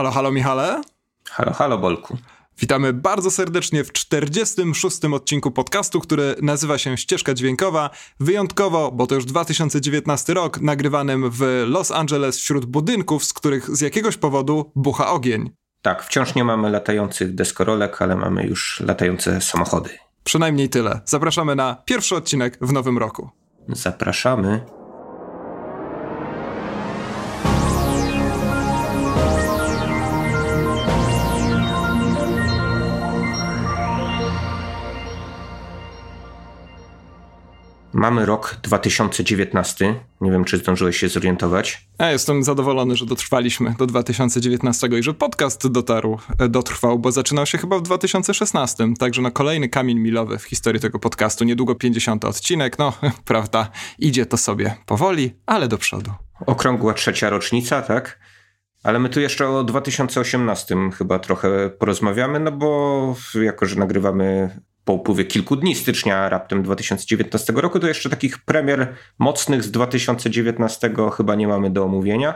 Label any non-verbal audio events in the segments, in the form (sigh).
Halo, halo Michale. Halo, halo Bolku. Witamy bardzo serdecznie w 46. odcinku podcastu, który nazywa się Ścieżka Dźwiękowa. Wyjątkowo, bo to już 2019 rok, nagrywanym w Los Angeles wśród budynków, z których z jakiegoś powodu bucha ogień. Tak, wciąż nie mamy latających deskorolek, ale mamy już latające samochody. Przynajmniej tyle. Zapraszamy na pierwszy odcinek w nowym roku. Zapraszamy. Mamy rok 2019. Nie wiem, czy zdążyłeś się zorientować. Ja jestem zadowolony, że dotrwaliśmy do 2019 i że podcast dotarł, e, dotrwał, bo zaczynał się chyba w 2016. Także no kolejny kamień milowy w historii tego podcastu. Niedługo 50 odcinek. No, (laughs) prawda, idzie to sobie powoli, ale do przodu. Okrągła trzecia rocznica, tak? Ale my tu jeszcze o 2018 chyba trochę porozmawiamy, no bo jako, że nagrywamy po upływie kilku dni stycznia raptem 2019 roku, to jeszcze takich premier mocnych z 2019 chyba nie mamy do omówienia.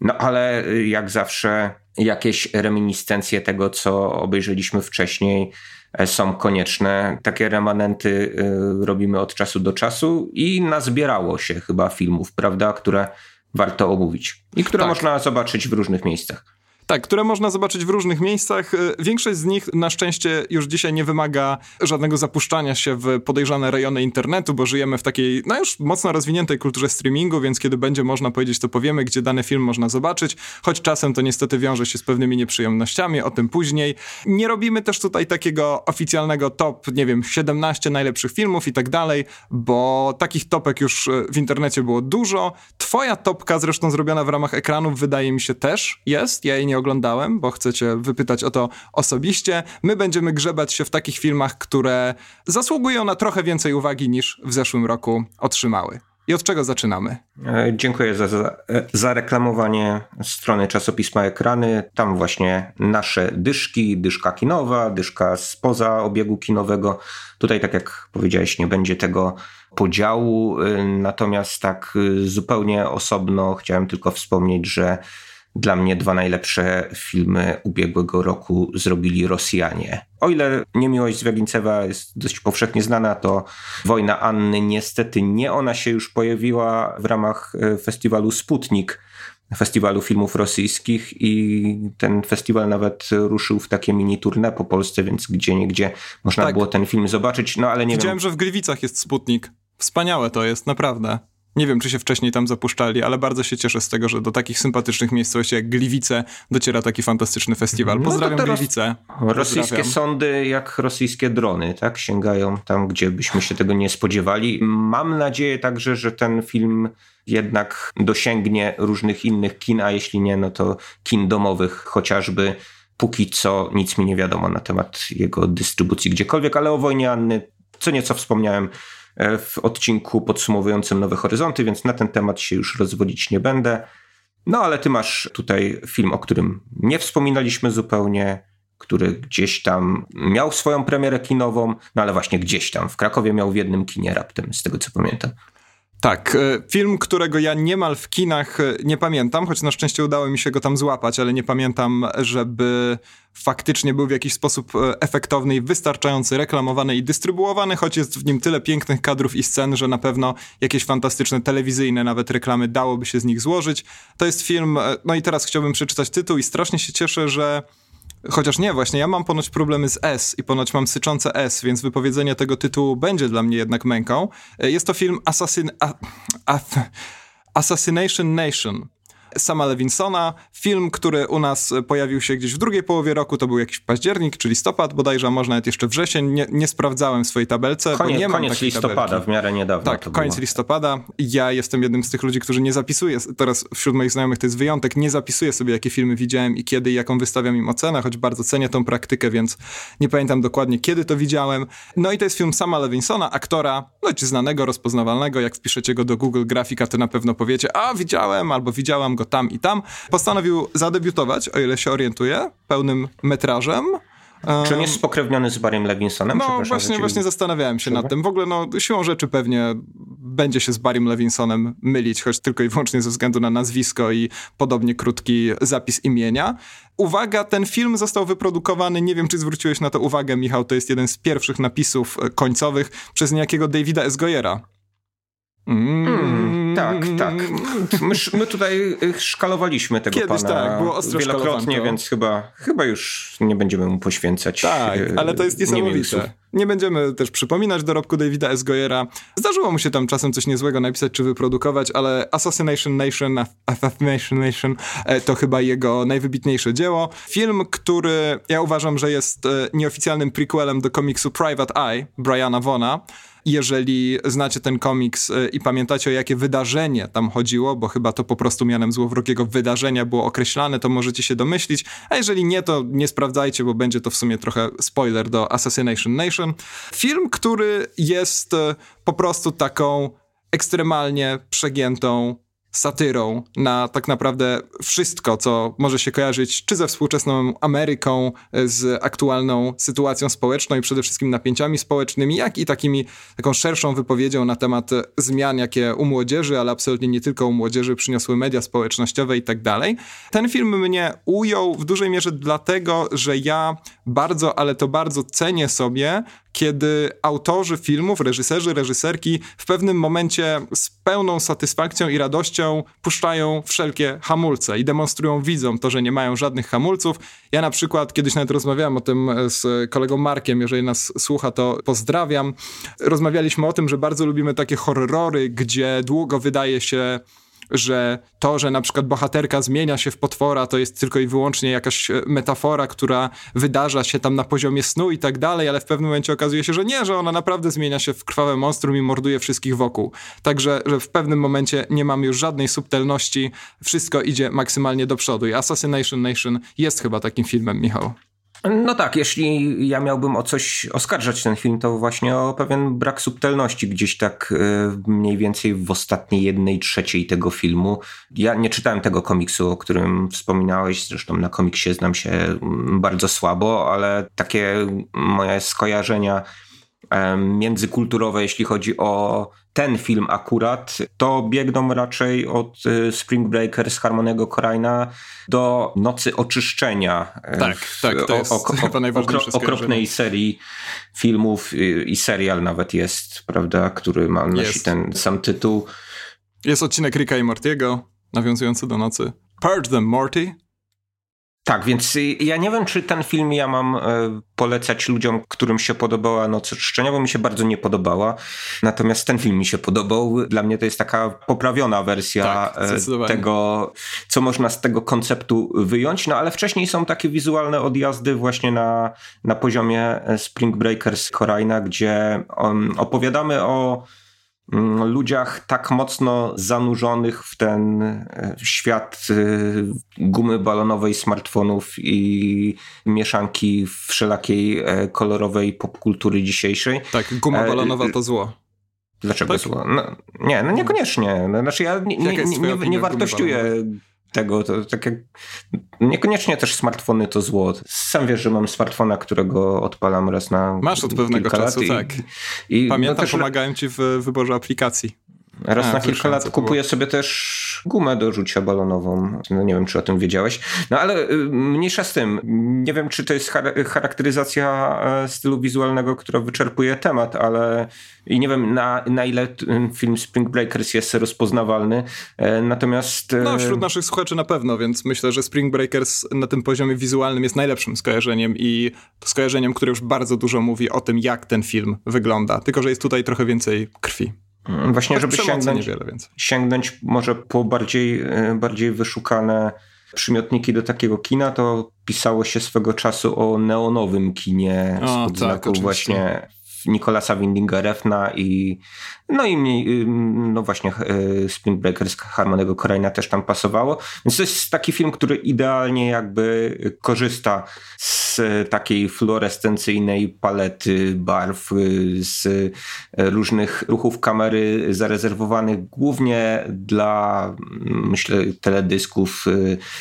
No ale jak zawsze jakieś reminiscencje tego, co obejrzeliśmy wcześniej e, są konieczne. Takie remanenty e, robimy od czasu do czasu i nazbierało się chyba filmów, prawda, które warto omówić i które tak. można zobaczyć w różnych miejscach. Tak, które można zobaczyć w różnych miejscach. Y, większość z nich na szczęście już dzisiaj nie wymaga żadnego zapuszczania się w podejrzane rejony internetu, bo żyjemy w takiej, no już mocno rozwiniętej kulturze streamingu, więc kiedy będzie można powiedzieć, to powiemy, gdzie dany film można zobaczyć, choć czasem to niestety wiąże się z pewnymi nieprzyjemnościami, o tym później. Nie robimy też tutaj takiego oficjalnego top, nie wiem, 17 najlepszych filmów i tak dalej, bo takich topek już y, w internecie było dużo. Twoja topka, zresztą zrobiona w ramach ekranów, wydaje mi się też jest. Ja jej nie oglądałem, bo chcecie wypytać o to osobiście. My będziemy grzebać się w takich filmach, które zasługują na trochę więcej uwagi niż w zeszłym roku otrzymały. I od czego zaczynamy? E, dziękuję za, za, za, reklamowanie strony czasopisma Ekrany. Tam właśnie nasze dyszki, dyszka kinowa, dyszka spoza obiegu kinowego. Tutaj, tak jak powiedziałeś, nie będzie tego podziału. E, natomiast tak e, zupełnie osobno chciałem tylko wspomnieć, że dla mnie dwa najlepsze filmy ubiegłego roku zrobili Rosjanie. O ile Niemiłość Zwiagincewa jest dość powszechnie znana, to Wojna Anny niestety nie ona się już pojawiła w ramach e, festiwalu Sputnik, festiwalu filmów rosyjskich i ten festiwal nawet ruszył w takie mini tournée po Polsce, więc gdzie niegdzie można tak. było ten film zobaczyć, no ale nie Widziałem, wiem. że w Gliwicach jest Sputnik. Wspaniałe to jest, naprawdę. Nie wiem, czy się wcześniej tam zapuszczali, ale bardzo się cieszę z tego, że do takich sympatycznych miejscowości jak Gliwice dociera taki fantastyczny festiwal. Pozdrawiam no Gliwice. Rosyjskie Pozdrawiam. sądy jak rosyjskie drony, tak? Sięgają tam, gdzie byśmy się tego nie spodziewali. Mam nadzieję także, że ten film jednak dosięgnie różnych innych kin, a jeśli nie, no to kin domowych chociażby. Póki co nic mi nie wiadomo na temat jego dystrybucji gdziekolwiek, ale o wojnie Anny co nieco wspomniałem w odcinku podsumowującym Nowe Horyzonty, więc na ten temat się już rozwodzić nie będę. No ale ty masz tutaj film, o którym nie wspominaliśmy zupełnie, który gdzieś tam miał swoją premierę kinową, no ale właśnie gdzieś tam w Krakowie miał w jednym kinie raptem, z tego co pamiętam. Tak, e, film, którego ja niemal w kinach e, nie pamiętam, choć na szczęście udało mi się go tam złapać, ale nie pamiętam, żeby faktycznie był w jakiś sposób e, efektowny i wystarczający reklamowany i dystrybuowany, choć jest w nim tyle pięknych kadrów i scen, że na pewno jakieś fantastyczne telewizyjne nawet reklamy dałoby się z nich złożyć. To jest film, no i teraz chciałbym przeczytać tytuł i strasznie się cieszę, że Chociaż nie, właśnie ja mam ponoć problemy z S i ponoć mam syczące S, więc wypowiedzenie tego tytułu będzie dla mnie jednak męką. E, jest to film Assassin... A, a, Assassination Nation. Sama Lewinsona. Film, który u nas pojawił się gdzieś w drugiej połowie roku, to był jakiś październik czy listopad bodajże, może nawet jeszcze wrzesień. Nie, nie sprawdzałem swojej tabelce, koniec, bo nie mam Koniec listopada, tabelki. w miarę niedawno Tak, koniec było. listopada. Ja jestem jednym z tych ludzi, którzy nie zapisuje, teraz wśród moich znajomych to jest wyjątek, nie zapisuję sobie, jakie filmy widziałem i kiedy i jaką wystawiam im ocenę, choć bardzo cenię tą praktykę, więc nie pamiętam dokładnie, kiedy to widziałem. No i to jest film Sama Lewinsona, aktora, no czy znanego, rozpoznawalnego, jak wpiszecie go do Google Grafika, to na pewno powiecie, a widziałem, albo widziałam go tam i tam postanowił zadebiutować, o ile się orientuję, pełnym metrażem. Czy on jest spokrewniony z Barrym Levinsonem? No właśnie, właśnie zastanawiałem się nad tym. W ogóle no, siłą rzeczy pewnie będzie się z Barrym Levinsonem mylić, choć tylko i wyłącznie ze względu na nazwisko i podobnie krótki zapis imienia. Uwaga, ten film został wyprodukowany, nie wiem czy zwróciłeś na to uwagę, Michał, to jest jeden z pierwszych napisów końcowych przez niejakiego Davida S. Goyera. Mm, tak, tak. My, my, tutaj szkalowaliśmy tego Kiedyś pana tak, było ostro wielokrotnie, więc chyba, chyba już nie będziemy mu poświęcać. Tak, ale to jest niesamowite. Nie będziemy też przypominać dorobku Davida S. Goyera. Zdarzyło mu się tam czasem coś niezłego napisać czy wyprodukować, ale Assassination Nation, Assassination Nation e, to chyba jego najwybitniejsze dzieło. Film, który ja uważam, że jest e, nieoficjalnym prequelem do komiksu Private Eye Briana Vona jeżeli znacie ten komiks y, i pamiętacie o jakie wydarzenie tam chodziło, bo chyba to po prostu mianem złowrogiego wydarzenia było określane, to możecie się domyślić, a jeżeli nie, to nie sprawdzajcie, bo będzie to w sumie trochę spoiler do Assassination Nation. Film, który jest y, po prostu taką ekstremalnie przegiętą satyrą na tak naprawdę wszystko, co może się kojarzyć czy ze współczesną Ameryką, z aktualną sytuacją społeczną i przede wszystkim napięciami społecznymi, jak i takimi, taką szerszą wypowiedzią na temat zmian, jakie u młodzieży, ale absolutnie nie tylko u młodzieży przyniosły media społecznościowe i tak dalej. Ten film mnie ujął w dużej mierze dlatego, że ja bardzo, ale to bardzo cenię sobie kiedy autorzy filmów, reżyserzy, reżyserki w pewnym momencie z pełną satysfakcją i radością puszczają wszelkie hamulce i demonstrują widzom to, że nie mają żadnych hamulców. Ja na przykład kiedyś nawet rozmawiałem o tym z kolegą Markiem, jeżeli nas słucha, to pozdrawiam. Rozmawialiśmy o tym, że bardzo lubimy takie horrory, gdzie długo wydaje się że to, że na przykład bohaterka zmienia się w potwora, to jest tylko i wyłącznie jakaś e, metafora, która wydarza się tam na poziomie snu i tak dalej, ale w pewnym momencie okazuje się, że nie, że ona naprawdę zmienia się w krwawe monstrum i morduje wszystkich wokół. Także, że w pewnym momencie nie mamy już żadnej subtelności, wszystko idzie maksymalnie do przodu i Assassination Nation jest chyba takim filmem, Michał. No tak, jeśli ja miałbym o coś oskarżać ten film, to właśnie o pewien brak subtelności gdzieś tak e, mniej więcej w ostatniej jednej trzeciej tego filmu. Ja nie czytałem tego komiksu, o którym wspominałeś, zresztą na komiksie znam się bardzo słabo, ale takie moje skojarzenia międzykulturowe, jeśli chodzi o ten film akurat, to biegną raczej od y, Spring Breakers Harmonego Korajna do Nocy Oczyszczenia. Tak, w, tak, to jest o, o, najważniejsze okropnej serii filmów y, i serial nawet jest, prawda, który ma, nosi jest. ten sam tytuł. Jest odcinek Ricka i Mortiego, nawiązujący do Nocy. Purge them, Morty. Tak, więc ja nie wiem, czy ten film ja mam e, polecać ludziom, którym się podobała Noc Czczenia, bo mi się bardzo nie podobała. Natomiast ten film mi się podobał. Dla mnie to jest taka poprawiona wersja tak, e, tego, co można z tego konceptu wyjąć. No ale wcześniej są takie wizualne odjazdy właśnie na, na poziomie e, Spring Breakers Korajna, gdzie um, opowiadamy o ludziach tak mocno zanurzonych w ten e, świat e, gumy balonowej, smartfonów i mieszanki wszelakiej e, kolorowej popkultury dzisiejszej. Tak, guma balonowa to zło. Dlaczego tak? zło? No, nie, no niekoniecznie. Znaczy ja nie, nie, nie, nie wartościuję tego, to tak jak niekoniecznie też smartfony to zło. Sam wiesz, że mam smartfona, którego odpalam raz na Masz od pewnego czasu, i, tak. I, Pamiętam, no też, pomagałem ci w wyborze aplikacji. Raz A, na kilka lat kupuję sobie też gumę do rzucia balonową. No nie wiem, czy o tym wiedziałeś. No ale y, mniejsza z tym. Nie wiem, czy to jest charakteryzacja e, stylu wizualnego, która wyczerpuje temat, ale i nie wiem, na, na ile film Spring Breakers jest rozpoznawalny. E, natomiast... E, no, wśród naszych słuchaczy na pewno, więc myślę, że Spring Breakers na tym poziomie wizualnym jest najlepszym skojarzeniem i skojarzeniem, które już bardzo dużo mówi o tym, jak ten film wygląda. Tylko, że jest tutaj trochę więcej krwi. Mm, właśnie, żeby sięgnąć, sięgnąć może po bardziej, e, bardziej wyszukane przymiotniki do takiego kina, to pisało się swego czasu o neonowym kinie o, z tak, właśnie Nikolasa Windinga Refna i no i mniej, no właśnie e, Spring Breakers Harmonego Korejna też tam pasowało. Więc to jest taki film, który idealnie jakby korzysta z takiej fluorescencyjnej palety barw, z różnych ruchów kamery zarezerwowanych głównie dla myślę teledysków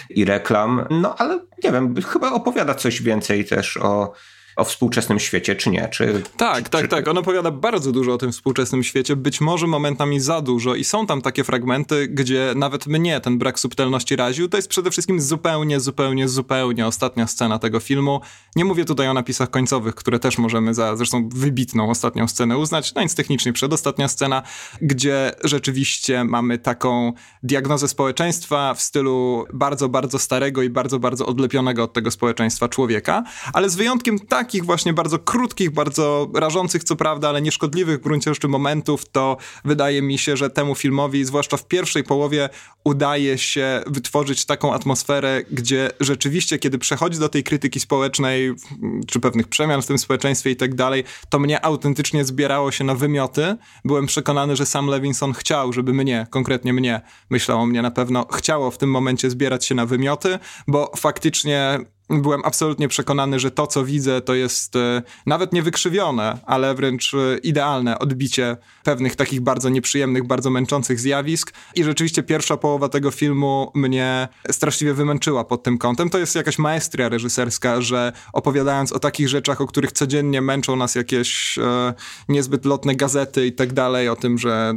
i reklam. No ale nie wiem, chyba opowiada coś więcej też o o współczesnym świecie, czy nie? Czy, tak, czy, tak, czy... tak. On opowiada bardzo dużo o tym współczesnym świecie, być może momentami za dużo i są tam takie fragmenty, gdzie nawet mnie ten brak subtelności raził. To jest przede wszystkim zupełnie, zupełnie, zupełnie ostatnia scena tego filmu. Nie mówię tutaj o napisach końcowych, które też możemy za zresztą wybitną ostatnią scenę uznać, no więc technicznie przedostatnia scena, gdzie rzeczywiście mamy taką diagnozę społeczeństwa w stylu bardzo, bardzo starego i bardzo, bardzo odlepionego od tego społeczeństwa człowieka, ale z wyjątkiem takich właśnie bardzo krótkich, bardzo rażących co prawda, ale nieszkodliwych w gruncie rzeczy momentów, to wydaje mi się, że temu filmowi, zwłaszcza w pierwszej połowie, udaje się wytworzyć taką atmosferę, gdzie rzeczywiście, kiedy przechodzi do tej krytyki społecznej, czy pewnych przemian w tym społeczeństwie i tak dalej, to mnie autentycznie zbierało się na wymioty. Byłem przekonany, że sam Levinson chciał, żeby mnie, konkretnie mnie, myślał o mnie na pewno, chciało w tym momencie zbierać się na wymioty, bo faktycznie byłem absolutnie przekonany, że to, co widzę, to jest e, nawet nie wykrzywione, ale wręcz e, idealne odbicie pewnych takich bardzo nieprzyjemnych, bardzo męczących zjawisk. I rzeczywiście pierwsza połowa tego filmu mnie straszliwie wymęczyła pod tym kątem. To jest jakaś maestria reżyserska, że opowiadając o takich rzeczach, o których codziennie męczą nas jakieś e, niezbyt lotne gazety i tak dalej, o tym, że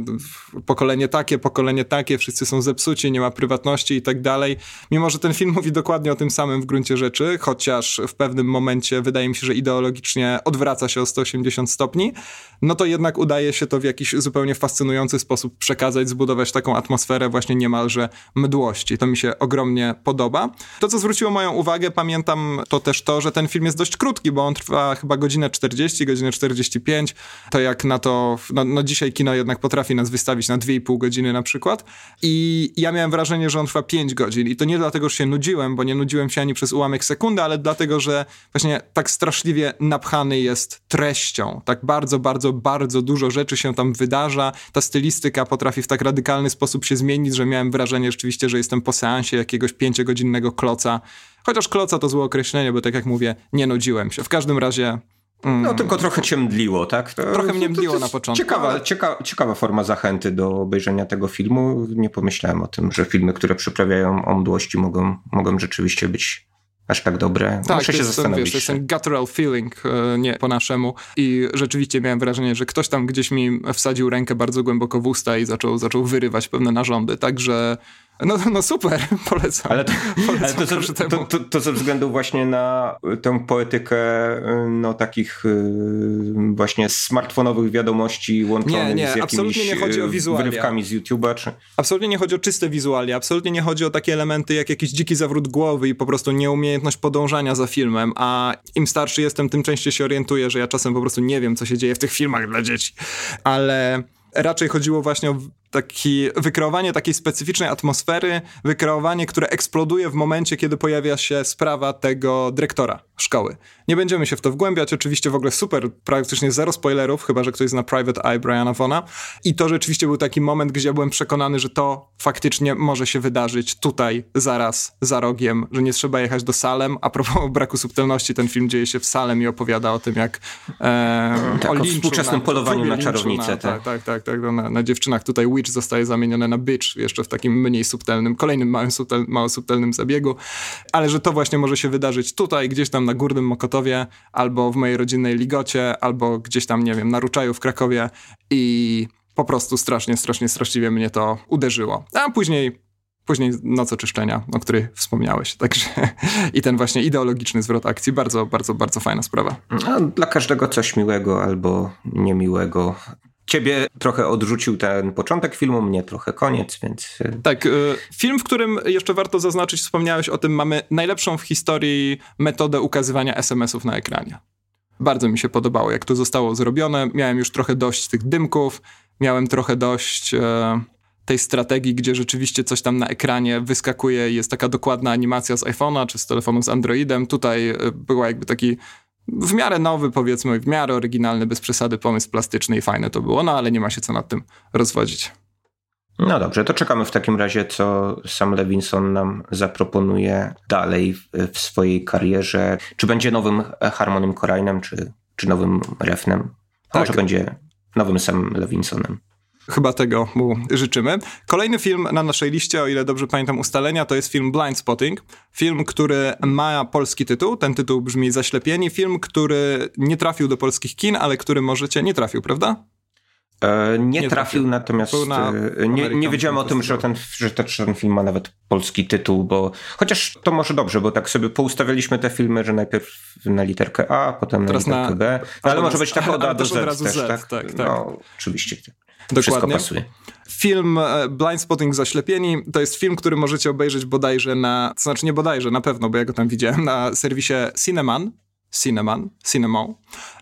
pokolenie takie, pokolenie takie, wszyscy są zepsuci, nie ma prywatności i tak dalej. Mimo, że ten film mówi dokładnie o tym samym w gruncie rzeczy, rzeczy, chociaż w pewnym momencie wydaje mi się, że ideologicznie odwraca się o 180 stopni, no to jednak udaje się to w jakiś zupełnie fascynujący sposób przekazać, zbudować taką atmosferę właśnie niemalże mdłości. To mi się ogromnie podoba. To, co zwróciło moją uwagę, pamiętam to też to, że ten film jest dość krótki, bo on trwa chyba godzinę 40, godzinę 45. To jak na to, no, no dzisiaj kino jednak potrafi nas wystawić na 2,5 godziny na przykład. I ja miałem wrażenie, że on trwa 5 godzin. I to nie dlatego, że się nudziłem, bo nie nudziłem się ani przez ułamek sekundy, ale dlatego, że właśnie tak straszliwie napchany jest treścią. Tak bardzo, bardzo, bardzo dużo rzeczy się tam wydarza. Ta stylistyka potrafi w tak radykalny sposób się zmienić, że miałem wrażenie rzeczywiście, że jestem po seansie jakiegoś pięciogodzinnego kloca. Chociaż kloca to złe określenie, bo tak jak mówię, nie nudziłem się. W każdym razie Mm. No tylko trochę cię mdliło, tak? To, trochę mnie mdliło na początku. Ciekawa, ale... cieka, ciekawa forma zachęty do obejrzenia tego filmu. Nie pomyślałem o tym, że filmy, które przyprawiają o mdłości mogą, mogą rzeczywiście być aż tak dobre. Tak, Muszę się jest zastanowić. Wiesz, to jest ten guttural feeling, e, nie po naszemu. I rzeczywiście miałem wrażenie, że ktoś tam gdzieś mi wsadził rękę bardzo głęboko w usta i zaczął, zaczął wyrywać pewne narządy. Także no, no super, (laughs) polecam. Ale to, (laughs) polecam ale to, to, to, to, to ze względu właśnie na tę poetykę no, takich y, właśnie smartfonowych wiadomości łączonych nie, nie, z jakimiś nie chodzi o y, wyrywkami z YouTube'a? Czy... Absolutnie nie chodzi o czyste wizualia, absolutnie nie chodzi o takie elementy jak jakiś dziki zawrót głowy i po prostu nieumiejętność podążania za filmem, a im starszy jestem, tym częściej się orientuję, że ja czasem po prostu nie wiem, co się dzieje w tych filmach dla dzieci. Ale raczej chodziło właśnie o taki, wykreowanie takiej specyficznej atmosfery, wykreowanie, które eksploduje w momencie, kiedy pojawia się sprawa tego dyrektora szkoły. Nie będziemy się w to wgłębiać, oczywiście w ogóle super, praktycznie zero spoilerów, chyba, że ktoś zna Private Eye Briana Vona i to rzeczywiście był taki moment, gdzie byłem przekonany, że to faktycznie może się wydarzyć tutaj, zaraz, za rogiem, że nie trzeba jechać do Salem. A propos (laughs) braku subtelności, ten film dzieje się w Salem i opowiada o tym, jak e, tak, o, o współczesnym na, polowaniu na czarownicę. Na, tak, tak, tak, tak, na, na dziewczynach. Tutaj Witch zostaje zamienione na Bitch, jeszcze w takim mniej subtelnym, kolejnym małym subtel, mało subtelnym zabiegu, ale że to właśnie może się wydarzyć tutaj, gdzieś tam na Górnym Mokotowie, albo w mojej rodzinnej Ligocie, albo gdzieś tam, nie wiem, na Ruczaju w Krakowie i po prostu strasznie, strasznie, straszliwie mnie to uderzyło. A później Później noc oczyszczenia, o której wspomniałeś. (laughs) Także i ten właśnie ideologiczny zwrot akcji, bardzo, bardzo, bardzo fajna sprawa. Dla każdego coś miłego albo niemiłego. Ciebie trochę odrzucił ten początek filmu, mnie trochę koniec, więc. Y, tak, y, film, w którym jeszcze warto zaznaczyć, wspomniałeś o tym, mamy najlepszą w historii metodę ukazywania SMS-ów na ekranie. Bardzo mi się podobało, jak to zostało zrobione. Miałem już trochę dość tych dymków, miałem trochę dość e, tej strategii, gdzie rzeczywiście coś tam na ekranie wyskakuje i jest taka dokładna animacja z iPhone'a czy z telefonu z Androidem. Tutaj e, była jakby taki w miarę nowy, powiedzmy, w miarę oryginalny, bez przesady pomysł plastyczny i fajne to było, no ale nie ma się co nad tym rozwodzić. No dobrze, to czekamy w takim razie, co sam Levinson nam zaproponuje dalej w, swojej karierze. Czy będzie nowym Harmonym Korajnem, czy, czy nowym Refnem? A tak. może będzie nowym Sam Levinsonem? Chyba tego mu życzymy. Kolejny film na naszej liście, o ile dobrze pamiętam ustalenia, to jest film Blind Spotting. Film, który ma polski tytuł. Ten tytuł brzmi Zaślepieni. Film, który nie trafił do polskich kin, ale który możecie... Nie trafił, prawda? E, nie, nie, trafił, natomiast e, nie, nie wiedziałem o tym, że ten, że ten film ma nawet polski tytuł, bo chociaż to może dobrze, bo tak sobie poustawialiśmy te filmy, że najpierw na literkę A, potem na literkę na, B, ale może być tak od A do Z, też, Z, tak? tak, tak. No, oczywiście. Dokładnie. Wszystko pasuje. Film e, Blind Spotting Zaślepieni to jest film, który możecie obejrzeć bodajże na, to znaczy nie bodajże, na pewno, bo ja go tam widziałem, na serwisie Cineman, Cineman, Cinemon.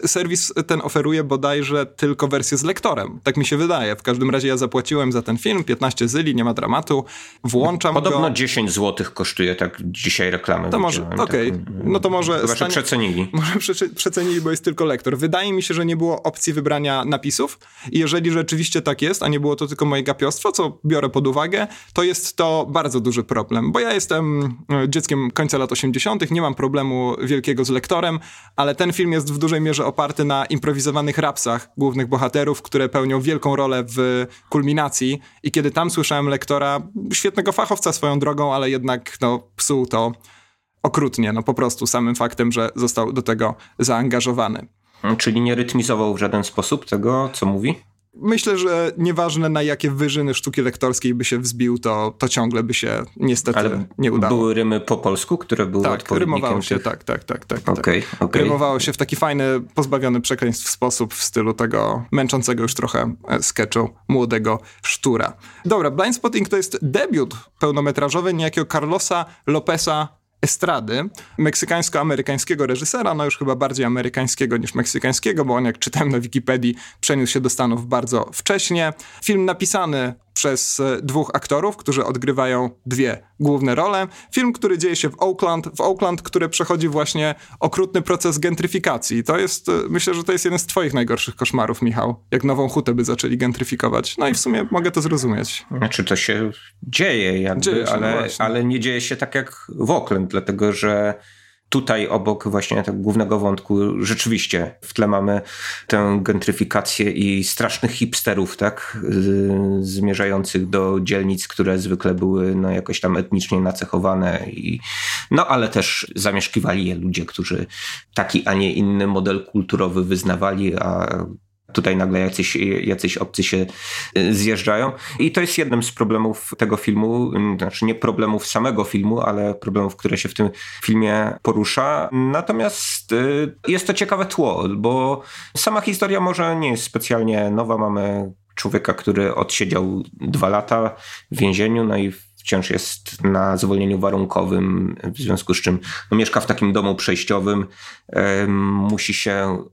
Serwis ten oferuje bodajże tylko wersję z lektorem. Tak mi się wydaje. W każdym razie ja zapłaciłem za ten film 15 zyli, nie ma dramatu. Włączam Podobno go. 10 zł kosztuje tak dzisiaj reklamy. To może, okej. Okay. Tak, no to może... Chyba, stanie... przecenili. (laughs) Może prze, przecenili, bo jest tylko lektor. Wydaje mi się, że nie było opcji wybrania napisów i jeżeli rzeczywiście tak jest, a nie było to tylko moje gapiostwo, co biorę pod uwagę, to jest to bardzo duży problem, bo ja jestem e, dzieckiem końca lat 80., nie mam problemu wielkiego z lektorem, ale ten film jest w dużej mierze oparty na improwizowanych rapsach głównych bohaterów, które pełnią wielką rolę w kulminacji i kiedy tam słyszałem lektora, świetnego fachowca swoją drogą, ale jednak no, psuł to okrutnie, no po prostu samym faktem, że został do tego zaangażowany. Czyli nie rytmizował w żaden sposób tego, co mówi? Myślę, że nieważne na jakie wyżyny sztuki lektorskiej by się wzbił, to, to ciągle by się niestety Ale nie udało. były rymy po polsku, które były tak, odpowiednikiem rymowało się, tych... tak, tak, tak. tak, okay, tak. Okay. Rymowało się w taki fajny, pozbawiony przekleństw sposób w stylu tego męczącego już trochę e, sketchu młodego sztura. Dobra, Blind Spotting to jest debiut pełnometrażowy niejakiego Carlosa Lopeza estrady meksykańsko-amerykańskiego reżysera, no już chyba bardziej amerykańskiego niż meksykańskiego, bo on jak czytałem na Wikipedii przeniósł się do Stanów bardzo wcześnie. Film napisany przez e, dwóch aktorów, którzy odgrywają dwie główne role. Film, który dzieje się w Oakland, w Oakland, który przechodzi właśnie okrutny proces gentryfikacji. To jest, e, myślę, że to jest jeden z twoich najgorszych koszmarów, Michał. Jak nową hutę by zaczęli gentryfikować. No i w sumie mogę to zrozumieć. Znaczy to się dzieje jakby, dzieje się, no ale, no ale nie dzieje się tak jak w Oakland, dlatego że tutaj obok właśnie tego głównego wątku rzeczywiście w tle mamy tę gentryfikację i strasznych hipsterów, tak, zmierzających do dzielnic, które zwykle były no, jakoś tam etnicznie nacechowane i no ale też zamieszkiwali je ludzie, którzy taki, a nie inny model kulturowy wyznawali, a Tutaj nagle jacyś, jacyś obcy się y, zjeżdżają. I to jest jednym z problemów tego filmu, znaczy nie problemów samego filmu, ale problemów, które się w tym filmie porusza. Natomiast y, jest to ciekawe tło, bo sama historia może nie jest specjalnie nowa. Mamy człowieka, który odsiedział dwa lata w więzieniu, no i wciąż jest na zwolnieniu warunkowym, w związku z czym no, mieszka w takim domu przejściowym, musi się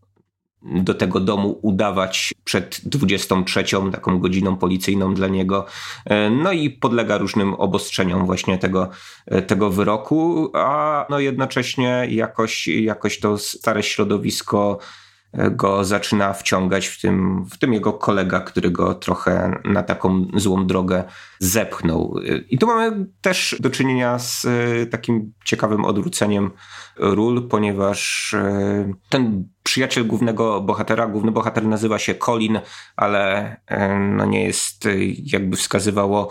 do tego domu udawać przed 23, taką godziną policyjną dla niego. E, no i podlega różnym obostrzeniom właśnie tego, e, tego wyroku, a no jednocześnie jakoś, jakoś to stare środowisko go zaczyna wciągać, w tym, w tym jego kolega, który go trochę na taką złą drogę zepchnął. I tu mamy też do czynienia z e, takim ciekawym odwróceniem ról, ponieważ e, ten przyjaciel głównego bohatera, główny bohater nazywa się Colin, ale e, no nie jest, jakby wskazywało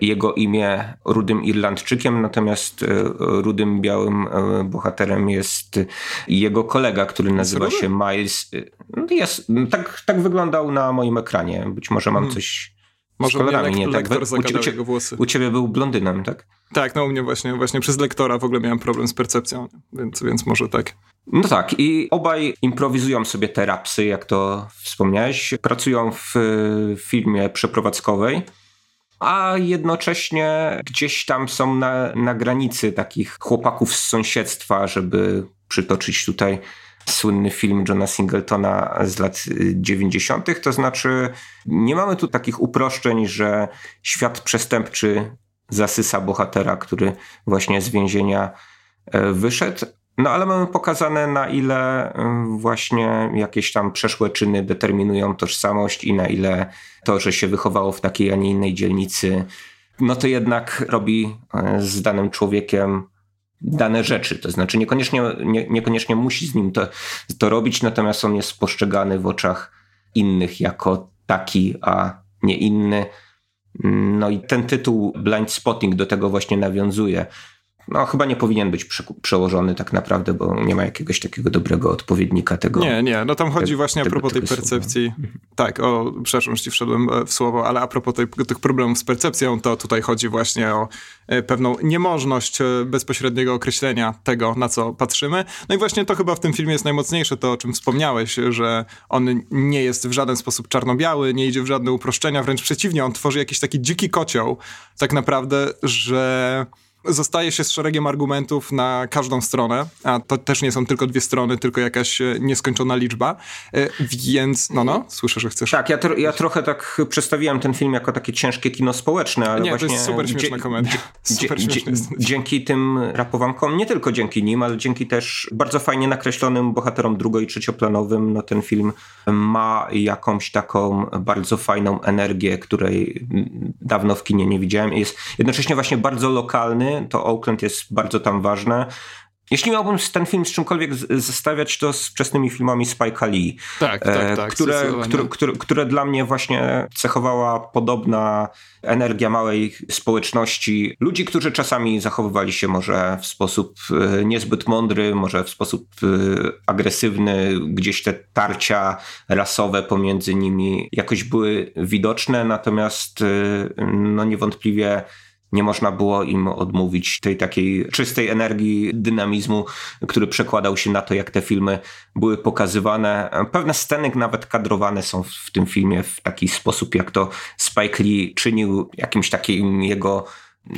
jego imię, rudym Irlandczykiem, natomiast rudym białym bohaterem jest jego kolega, który nazywa się Miles. No jest, tak, tak wyglądał na moim ekranie. Być może mam hmm. coś może kolorami, nie tak? U, u, jego włosy. u ciebie był blondynem, tak? Tak, no u mnie właśnie, właśnie przez lektora w ogóle miałem problem z percepcją, więc, więc może tak. No tak, i obaj improwizują sobie te rapsy, jak to wspomniałeś. Pracują w firmie przeprowadzkowej, a jednocześnie gdzieś tam są na, na granicy takich chłopaków z sąsiedztwa, żeby przytoczyć tutaj słynny film Johna Singletona z lat 90., y, to znaczy nie mamy tu takich uproszczeń, że świat przestępczy zasysa bohatera, który właśnie z więzienia e, wyszedł. No ale mamy pokazane, na ile y, właśnie jakieś tam przeszłe czyny determinują tożsamość i na ile to, że się wychowało w takiej, a nie innej dzielnicy, no to jednak robi e, z danym człowiekiem dane rzeczy. To znaczy niekoniecznie, nie, niekoniecznie musi z nim to, to robić, natomiast on jest postrzegany w oczach innych jako taki, a nie inny. No i ten tytuł Blind Spotting do tego właśnie nawiązuje no chyba nie powinien być prze, przełożony tak naprawdę, bo nie ma jakiegoś takiego dobrego odpowiednika tego. Nie, nie, no tam chodzi właśnie a propos tej percepcji. Słowa. Tak, o, przepraszam, że ci wszedłem e, w słowo, ale a propos tej, tych problemów z percepcją, to tutaj chodzi właśnie o e, pewną niemożność e, bezpośredniego określenia tego, na co patrzymy. No i właśnie to chyba w tym filmie jest najmocniejsze, to o czym wspomniałeś, że on nie jest w żaden sposób czarno-biały, nie idzie w żadne uproszczenia, wręcz przeciwnie, on tworzy jakiś taki dziki kocioł, tak naprawdę, że zostaje się z szeregiem argumentów na każdą stronę, a to też nie są tylko dwie strony, tylko jakaś e, nieskończona liczba, e, więc no, no, słyszę, że chcesz. Tak, ja, tro ja trochę tak przedstawiłem ten film jako takie ciężkie kino społeczne, ale nie, właśnie... to jest super śmieszna komedia. (laughs) Super dzięki tym rapowankom, nie tylko dzięki nim, ale dzięki też bardzo fajnie nakreślonym bohaterom drugo- i trzecioplanowym, no ten film ma jakąś taką bardzo fajną energię, której dawno w kinie nie widziałem. Jest jednocześnie właśnie bardzo lokalny, to Oakland jest bardzo tam ważne. Jeśli miałbym ten film z czymkolwiek zestawiać, to z wczesnymi filmami Spike'a Lee. Tak, tak, e, tak. Które, które, które, które, dla mnie właśnie cechowała podobna energia małej społeczności. Ludzi, którzy czasami zachowywali się może w sposób e, niezbyt mądry, może w sposób e, agresywny. Gdzieś te tarcia rasowe pomiędzy nimi jakoś były widoczne, natomiast no niewątpliwie nie można było im odmówić tej takiej czystej energii, dynamizmu, który przekładał się na to, jak te filmy były pokazywane. Pewne sceny nawet kadrowane są w tym filmie w taki sposób, jak to Spike Lee czynił jakimś takim jego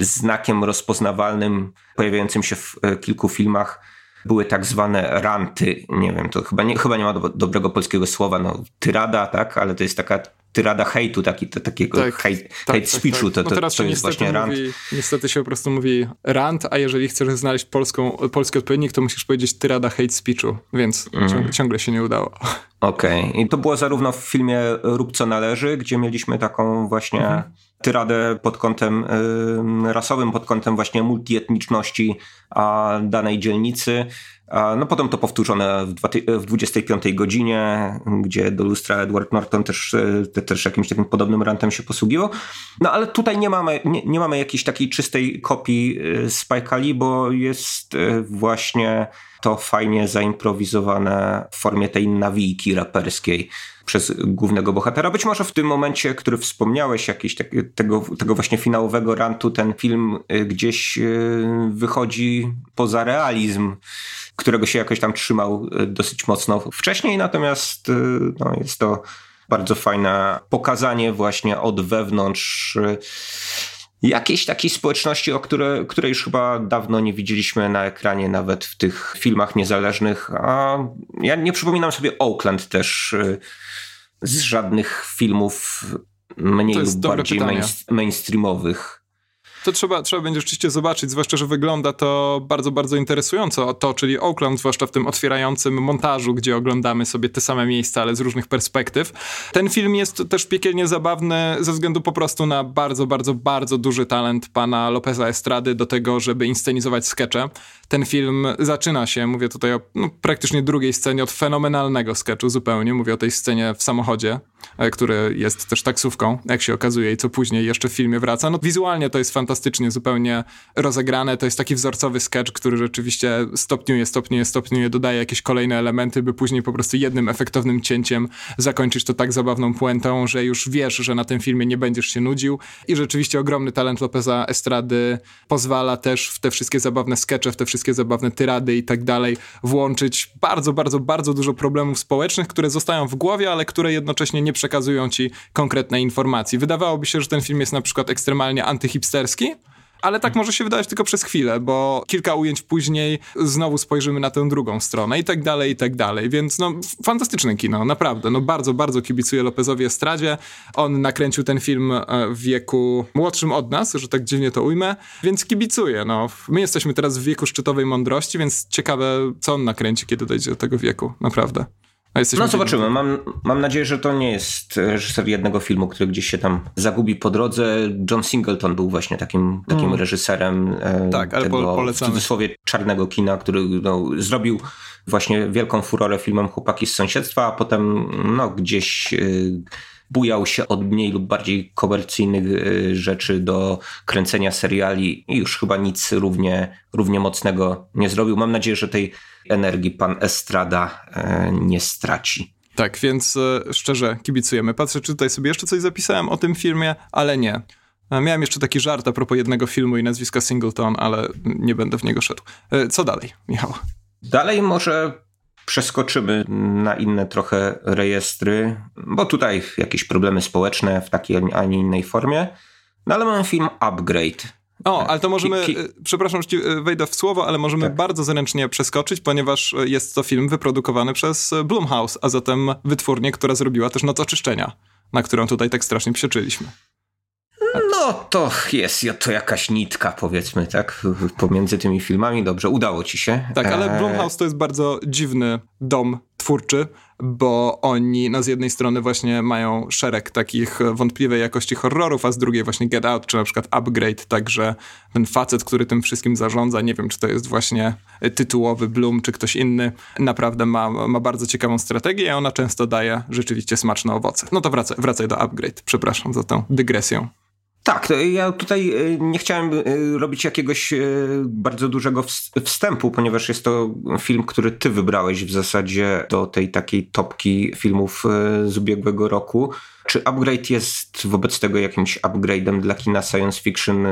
znakiem rozpoznawalnym, pojawiającym się w e, kilku filmach były tak zwane ranty. Nie wiem, to chyba nie, chyba nie ma do, dobrego polskiego słowa, no tyrada, tak, ale to jest taka tyrada hejtu, taki, to, takiego tak, hate, tak, hate tak, speechu, tak, to, to, no teraz to jest właśnie rant. Mówi, niestety się po prostu mówi rant, a jeżeli chcesz znaleźć polską, polski odpowiednik, to musisz powiedzieć tyrada hate speechu, więc mm. ciągle, ciągle się nie udało. (laughs) Okej, okay. i to było zarówno w filmie Rób co należy, gdzie mieliśmy taką właśnie mhm. tyradę pod kątem y, rasowym, pod kątem właśnie multietniczności a danej dzielnicy, no potem to powtórzone w 25 godzinie, gdzie do lustra Edward Norton też, e, też jakimś takim podobnym rantem się posługiwał. No ale tutaj nie mamy, nie, nie mamy jakiejś takiej czystej kopii e, Spike Lee, bo jest e, właśnie to fajnie zaimprowizowane w formie tej nawijki raperskiej przez głównego bohatera. Być może w tym momencie, który wspomniałeś, jakiś tak, tego, tego właśnie finałowego rantu, ten film gdzieś wychodzi poza realizm którego się jakoś tam trzymał e, dosyć mocno wcześniej, natomiast e, no, jest to bardzo fajne pokazanie właśnie od wewnątrz e, jakiejś takiej społeczności, o które, której już chyba dawno nie widzieliśmy na ekranie, nawet w tych filmach niezależnych. A ja nie przypominam sobie Oakland też z żadnych filmów mniej lub bardziej main, mainstreamowych. To trzeba, trzeba będzie rzeczywiście zobaczyć, zwłaszcza, że wygląda to bardzo, bardzo interesująco. To, czyli Oakland, zwłaszcza w tym otwierającym montażu, gdzie oglądamy sobie te same miejsca, ale z różnych perspektyw. Ten film jest też piekielnie zabawny ze względu po prostu na bardzo, bardzo, bardzo duży talent pana Lopeza Estrady do tego, żeby inscenizować skecze. Ten film zaczyna się, mówię tutaj o no, praktycznie drugiej scenie, od fenomenalnego sketchu zupełnie. Mówię o tej scenie w samochodzie, e, który jest też taksówką, jak się okazuje, i co później jeszcze w filmie wraca. No wizualnie to jest fantastycznie zupełnie rozegrane. To jest taki wzorcowy sketch, który rzeczywiście stopniuje, stopniuje, stopniuje, dodaje jakieś kolejne elementy, by później po prostu jednym efektownym cięciem zakończyć to tak zabawną puentą, że już wiesz, że na tym filmie nie będziesz się nudził. I rzeczywiście ogromny talent Lopeza Estrady pozwala też w te wszystkie zabawne skecze, w te wszystkie zabawne tyrady i tak dalej włączyć bardzo, bardzo, bardzo dużo problemów społecznych, które zostają w głowie, ale które jednocześnie nie przekazują ci konkretnej informacji. Wydawałoby się, że ten film jest na przykład ekstremalnie antyhipsterski, ale tak może się wydawać tylko przez chwilę, bo kilka ujęć później znowu spojrzymy na tę drugą stronę i tak dalej, i tak dalej. Więc no, fantastyczne kino, naprawdę. No bardzo, bardzo kibicuję Lopezowi Estradzie. On nakręcił ten film e, w wieku młodszym od nas, że tak dziwnie to ujmę, więc kibicuję. No. My jesteśmy teraz w wieku szczytowej mądrości, więc ciekawe, co on nakręci, kiedy dojdzie do tego wieku, naprawdę no zobaczymy. Mam, mam nadzieję, że to nie jest reżyser jednego filmu, który gdzieś się tam zagubi po drodze. John Singleton był właśnie takim, takim mm. reżyserem e, tak, ale tego po, w cudzysłowie czarnego kina, który no, zrobił właśnie wielką furorę filmem Chłopaki z sąsiedztwa, a potem no, gdzieś... E, bujał się od mniej lub bardziej komercyjnych y, rzeczy do kręcenia seriali i już chyba nic równie, równie mocnego nie zrobił. Mam nadzieję, że tej energii pan Estrada e, nie straci. Tak, więc e, szczerze kibicujemy. Patrzę, czy tutaj sobie jeszcze coś zapisałem o tym filmie, ale nie. E, miałem jeszcze taki żart a propos jednego filmu i nazwiska Singleton, ale nie będę w niego szedł. Co dalej, Michał? Dalej może Przeskoczymy na inne trochę rejestry, bo tutaj jakieś problemy społeczne w takiej, a nie innej formie. No ale mamy film Upgrade. O, ale to możemy, ki, ki... przepraszam, że ci e, wejdę w słowo, ale możemy tak. bardzo zręcznie przeskoczyć, ponieważ jest to film wyprodukowany przez Blumhouse, a zatem wytwórnię, która zrobiła też Noc Oczyszczenia, na którą tutaj tak strasznie przeczyliśmy. No to jest to jakaś nitka, powiedzmy, tak, pomiędzy tymi filmami. Dobrze, udało ci się. Tak, ale e, Blumhouse to jest bardzo dziwny dom twórczy, bo oni no z jednej strony właśnie mają szereg takich wątpliwej jakości horrorów, a z drugiej właśnie Get Out, czy na przykład Upgrade, także ten facet, który tym wszystkim zarządza, nie wiem, czy to jest właśnie tytułowy Bloom, czy ktoś inny, naprawdę ma, ma bardzo ciekawą strategię i ona często daje rzeczywiście smaczne owoce. No to wracaj, wracaj do Upgrade, przepraszam za tę dygresję. Tak, ja tutaj e, nie chciałem e, robić jakiegoś e, bardzo dużego wstępu, ponieważ jest to film, który ty wybrałeś w zasadzie do tej takiej topki filmów z ubiegłego roku. Czy Upgrade jest wobec tego jakimś upgrade'em dla kina science fiction,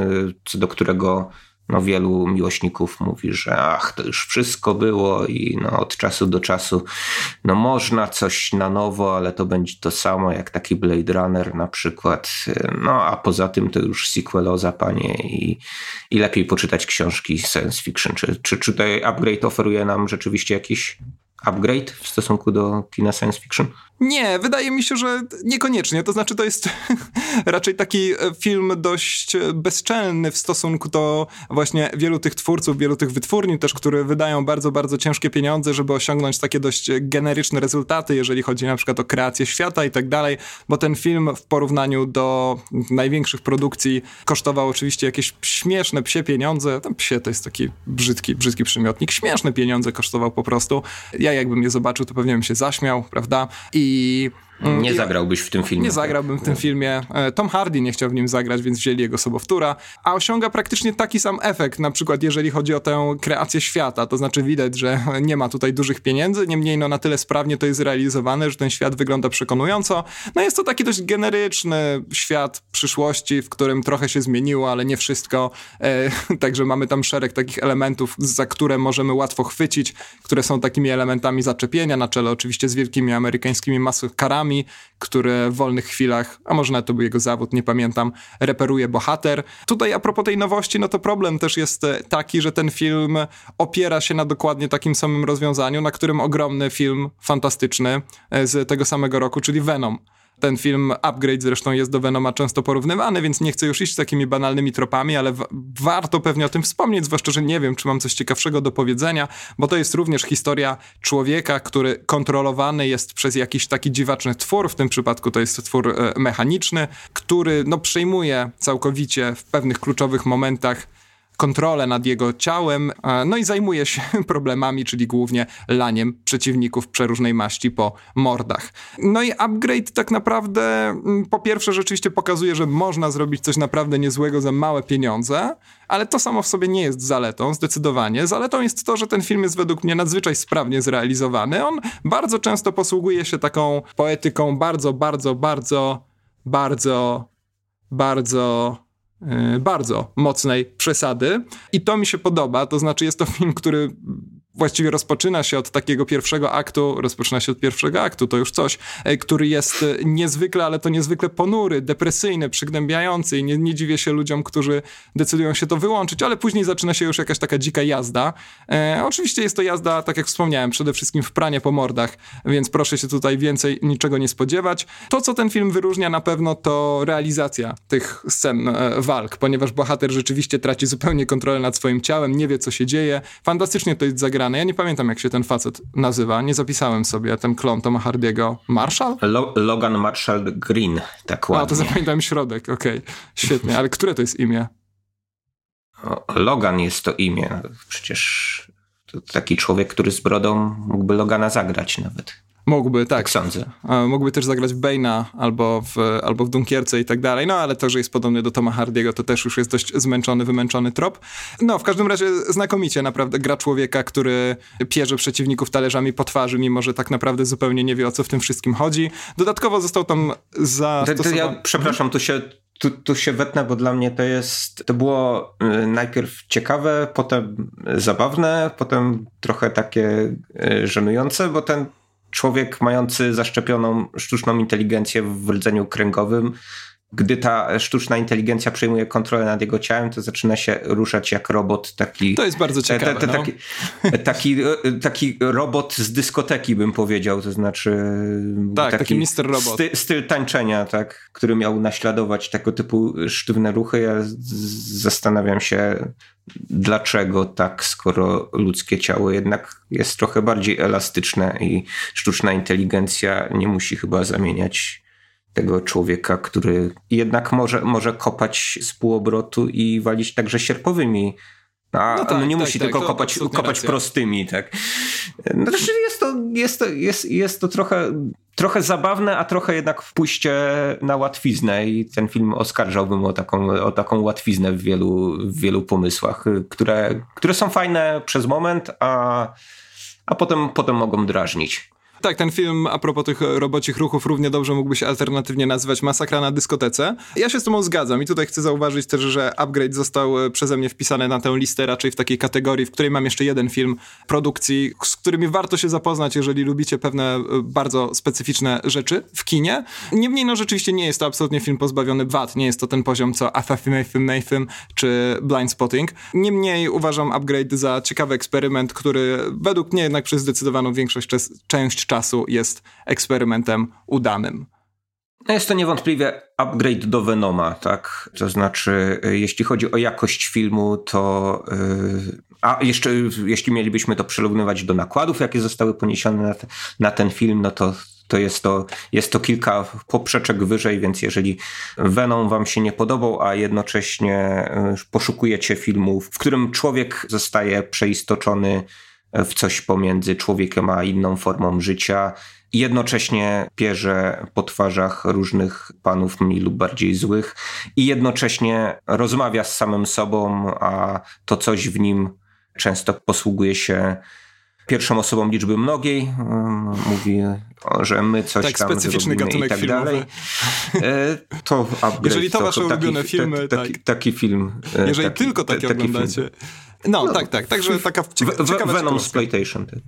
co do którego no wielu miłośników mówi, że ach, to już wszystko było i no od czasu do czasu no można coś na nowo, ale to będzie to samo jak taki Blade Runner na przykład. No a poza tym to już sequeloza, panie i, i lepiej poczytać książki science fiction. Czy, czy, czy tutaj upgrade oferuje nam rzeczywiście jakiś upgrade w stosunku do kina science fiction? Nie, wydaje mi się, że niekoniecznie. To znaczy, to jest (laughs) raczej taki e, film dość e, bezczelny w stosunku do właśnie wielu tych twórców, wielu tych wytwórni też, które wydają bardzo, bardzo ciężkie pieniądze, żeby osiągnąć takie dość generyczne rezultaty, jeżeli chodzi na przykład o kreację świata i tak dalej, bo ten film w porównaniu do największych produkcji kosztował oczywiście jakieś śmieszne psie pieniądze. Tam psie to jest taki brzydki, brzydki przymiotnik. Śmieszne pieniądze kosztował po prostu. Ja jakbym je zobaczył, to pewnie bym się zaśmiał, prawda? I nie I zagrałbyś w tym filmie. Nie zagrałbym w tym filmie. E, Tom Hardy nie chciał w nim zagrać, więc wzięli jego sobowtóra, a osiąga praktycznie taki sam efekt, na przykład jeżeli chodzi o tę kreację świata, to znaczy widać, że (laughs) nie ma tutaj dużych pieniędzy, niemniej no na tyle sprawnie to jest zrealizowane, że ten świat wygląda przekonująco. No jest to taki dość generyczny świat przyszłości, w którym trochę się zmieniło, ale nie wszystko. E, (laughs) także mamy tam szereg takich elementów, za które możemy łatwo chwycić, które są takimi elementami zaczepienia, na czele oczywiście z wielkimi amerykańskimi masokarami, które w wolnych chwilach, a może nawet to był jego zawód, nie pamiętam, reperuje bohater. Tutaj a propos tej nowości, no to problem też jest e, taki, że ten film opiera się na dokładnie takim samym rozwiązaniu, na którym ogromny film fantastyczny e, z tego samego roku, czyli Venom ten film Upgrade zresztą jest do Venoma często porównywany, więc nie chcę już iść takimi banalnymi tropami, ale warto pewnie o tym wspomnieć, zwłaszcza, że nie wiem, czy mam coś ciekawszego do powiedzenia, bo to jest również historia człowieka, który kontrolowany jest przez jakiś taki dziwaczny twór, w tym przypadku to jest twór e, mechaniczny, który no, przejmuje całkowicie w pewnych kluczowych momentach kontrolę nad jego ciałem, no i zajmuje się (laughs) problemami, czyli głównie laniem przeciwników przeróżnej maści po mordach. No i upgrade tak naprawdę mm, po pierwsze rzeczywiście pokazuje, że można zrobić coś naprawdę niezłego za małe pieniądze, ale to samo w sobie nie jest zaletą, zdecydowanie. Zaletą jest to, że ten film jest według mnie nadzwyczaj sprawnie zrealizowany. On bardzo często posługuje się taką poetyką bardzo, bardzo, bardzo, bardzo, bardzo E, bardzo mocnej przesady. I to mi się podoba, to znaczy jest to film, który właściwie rozpoczyna się od takiego pierwszego aktu, rozpoczyna się od pierwszego aktu, to już coś, e, który jest e, niezwykle, ale to niezwykle ponury, depresyjny, przygnębiający i nie, nie dziwię się ludziom, którzy decydują się to wyłączyć, ale później zaczyna się już jakaś taka dzika jazda. E, oczywiście jest to jazda, tak jak wspomniałem, przede wszystkim w pranie po mordach, więc proszę się tutaj więcej niczego nie spodziewać. To, co ten film wyróżnia na pewno, to realizacja tych scen e, walk, ponieważ bohater rzeczywiście traci zupełnie kontrolę nad swoim ciałem, nie wie, co się dzieje. Fantastycznie to jest zagrane ja nie pamiętam, jak się ten facet nazywa. Nie zapisałem sobie ten klon Toma Hardiego. Marshall? Lo Logan Marshall Green, tak ładnie. A, to zapamiętałem środek, okej. Okay. Świetnie, ale które to jest imię? Logan jest to imię. Przecież to taki człowiek, który z brodą mógłby Logana zagrać nawet. Mógłby, tak. Tak sądzę. Mógłby też zagrać w Bane'a albo w, albo w Dunkierce i tak dalej, no ale to, że jest podobny do Toma Hardiego, to też już jest dość zmęczony, wymęczony trop. No, w każdym razie znakomicie naprawdę gra człowieka, który pierze przeciwników talerzami po twarzy, mimo że tak naprawdę zupełnie nie wie, o co w tym wszystkim chodzi. Dodatkowo został tam zastosowany... Ja, przepraszam, tu się tu, tu się wetnę, bo dla mnie to jest, to było y, najpierw ciekawe, potem zabawne, potem trochę takie y, żenujące, bo ten człowiek mający zaszczepioną sztuczną inteligencję w rdzeniu kręgowym gdy ta sztuczna inteligencja przejmuje kontrolę nad jego ciałem, to zaczyna się ruszać jak robot taki. To jest bardzo ciekawe. Te, te, taki, no. taki, taki, robot z dyskoteki, bym powiedział, to znaczy. Tak, taki, taki mister robot. Sty, styl tańczenia, tak, który miał naśladować tego typu sztywne ruchy. Ja zastanawiam się, dlaczego tak, skoro ludzkie ciało jednak jest trochę bardziej elastyczne i sztuczna inteligencja nie musi chyba zamieniać tego człowieka, który jednak może, może kopać z półobrotu i walić także sierpowymi. A no, tak, nie tak, musi tak, tylko kopać, kopać prostymi, tak. No, znaczy jest to, jest to, jest, jest to trochę, trochę zabawne, a trochę jednak pójście na łatwiznę i ten film oskarżałbym o taką, o taką łatwiznę w wielu, w wielu pomysłach, które, które są fajne przez moment, a, a potem, potem mogą drażnić. Tak, ten film a propos tych robocich ruchów równie dobrze mógłby się alternatywnie nazywać Masakra na dyskotece. Ja się z tobą zgadzam i tutaj chcę zauważyć też, że Upgrade został e, przeze mnie wpisany na tę listę raczej w takiej kategorii, w której mam jeszcze jeden film produkcji, z którymi warto się zapoznać, jeżeli lubicie pewne e, bardzo specyficzne rzeczy w kinie. Niemniej, no rzeczywiście nie jest to absolutnie film pozbawiony wad, nie jest to ten poziom co Affirmative Nathan czy Blind Spotting. Niemniej uważam Upgrade za ciekawy eksperyment, który według mnie jednak przez zdecydowaną większość część czasu jest eksperymentem udanym. No jest to niewątpliwie upgrade do Venoma, tak? To znaczy, y, jeśli chodzi o jakość filmu, to. Yy, a jeszcze, jeśli mielibyśmy to przyrównywać do nakładów, jakie zostały poniesione na, te, na ten film, no to, to jest to, jest to kilka poprzeczek wyżej, więc jeżeli Venom wam się nie podobał, a jednocześnie y, poszukujecie filmu, w którym człowiek zostaje przeistoczony w coś pomiędzy człowiekiem a inną formą życia. Jednocześnie pierze po twarzach różnych panów mniej lub bardziej złych i jednocześnie rozmawia z samym sobą, a to coś w nim często posługuje się pierwszą osobą liczby mnogiej. Mówi, że my coś tak, tam specyficzny gatunek i tak filmowy. dalej. E, to Jeżeli to, to wasze taki, ulubione filmy, taki, tak. taki film. E, Jeżeli taki, tylko takie taki oglądacie. Film. No, no, tak, tak. Także taka ciekawa Venom Exploitation. Tak.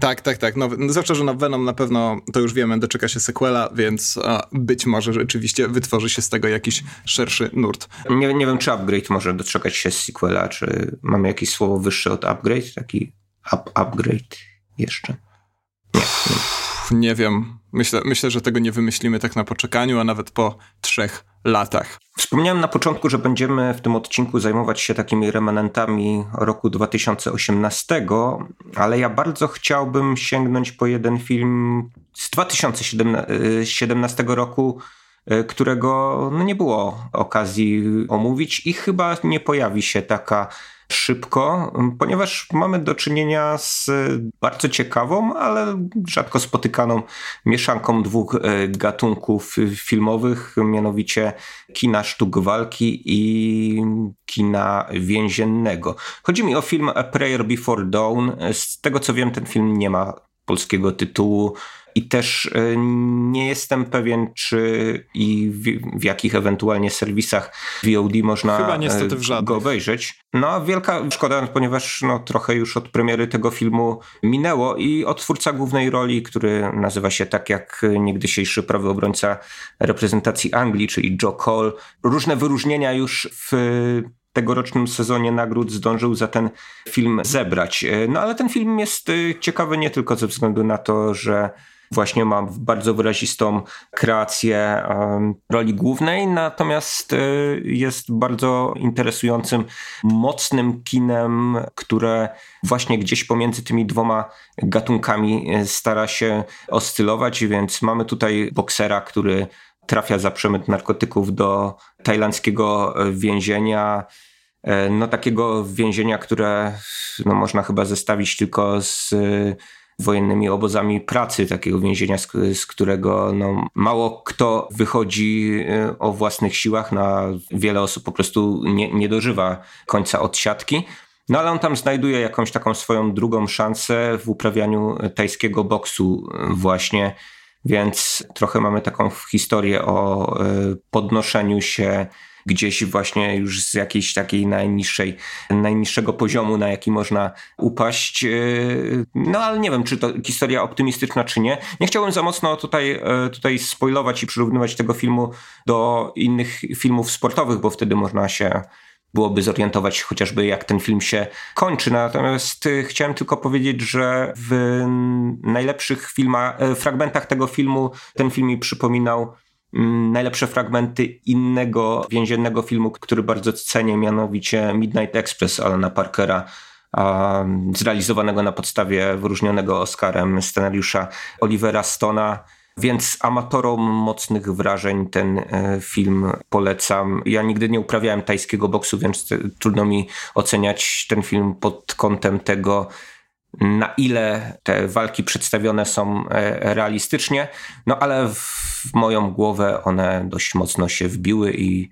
Tak, tak, tak. No, zwłaszcza, że na Venom na pewno, to już wiemy, doczeka się sequela, więc a, być może rzeczywiście wytworzy się z tego jakiś szerszy nurt. Nie, nie wiem, czy Upgrade może doczekać się z sequela, czy mamy jakieś słowo wyższe od Upgrade, taki up, Upgrade jeszcze. Nie, nie. nie wiem. Myślę, myślę, że tego nie wymyślimy tak na poczekaniu, a nawet po trzech latach. Wspomniałem na początku, że będziemy w tym odcinku zajmować się takimi remanentami roku 2018, ale ja bardzo chciałbym sięgnąć po jeden film z 2017 roku, e, którego no nie było okazji omówić i chyba nie pojawi się taka szybko, ponieważ mamy do czynienia z bardzo ciekawą, ale rzadko spotykaną mieszanką dwóch e, gatunków filmowych, mianowicie kina sztuk walki i kina więziennego. Chodzi mi o film A Prayer Before Dawn. Z tego co wiem, ten film nie ma polskiego tytułu i też e, nie jestem pewien, czy i w, w jakich ewentualnie serwisach VOD można e, go obejrzeć. No, wielka szkoda, ponieważ no, trochę już od premiery tego filmu minęło i odtwórca głównej roli, który nazywa się tak jak niegdysiejszy prawy obrońca reprezentacji Anglii, czyli Joe Cole, różne wyróżnienia już w tegorocznym sezonie nagród zdążył za ten film zebrać. E, no ale ten film jest ciekawy nie tylko ze względu na to, że właśnie ma bardzo wyrazistą kreację roli głównej, natomiast e, jest bardzo interesującym, mocnym kinem, które właśnie gdzieś pomiędzy tymi dwoma gatunkami e, stara się oscylować, więc mamy tutaj boksera, który trafia za przemyt narkotyków do tajlandzkiego więzienia, e, no takiego więzienia, które no, można chyba zestawić tylko z wojennymi obozami pracy, takiego więzienia, z, z którego no, mało kto wychodzi e, o własnych siłach, na wiele osób po prostu nie, nie dożywa końca odsiadki. No ale on tam znajduje jakąś taką swoją drugą szansę w uprawianiu tajskiego boksu właśnie, więc trochę mamy taką historię o e, podnoszeniu się gdzieś właśnie już z jakiejś takiej najniższej, najniższego poziomu, na jaki można upaść. E, no ale nie wiem, czy to historia optymistyczna, czy nie. Nie chciałbym za mocno tutaj, e, tutaj spoilować i przyrównywać tego filmu do innych filmów sportowych, bo wtedy można się byłoby zorientować chociażby jak ten film się kończy. Natomiast y, chciałem tylko powiedzieć, że w najlepszych filmach, e, fragmentach tego filmu ten film mi przypominał najlepsze fragmenty innego więziennego filmu, który bardzo cenię, mianowicie Midnight Express Alana Parkera, zrealizowanego na podstawie wyróżnionego Oscarem scenariusza Olivera Stona. Więc amatorom mocnych wrażeń ten e, film polecam. Ja nigdy nie uprawiałem tajskiego boksu, więc trudno mi oceniać ten film pod kątem tego, na ile te walki przedstawione są e, realistycznie, no ale w moją głowę one dość mocno się wbiły i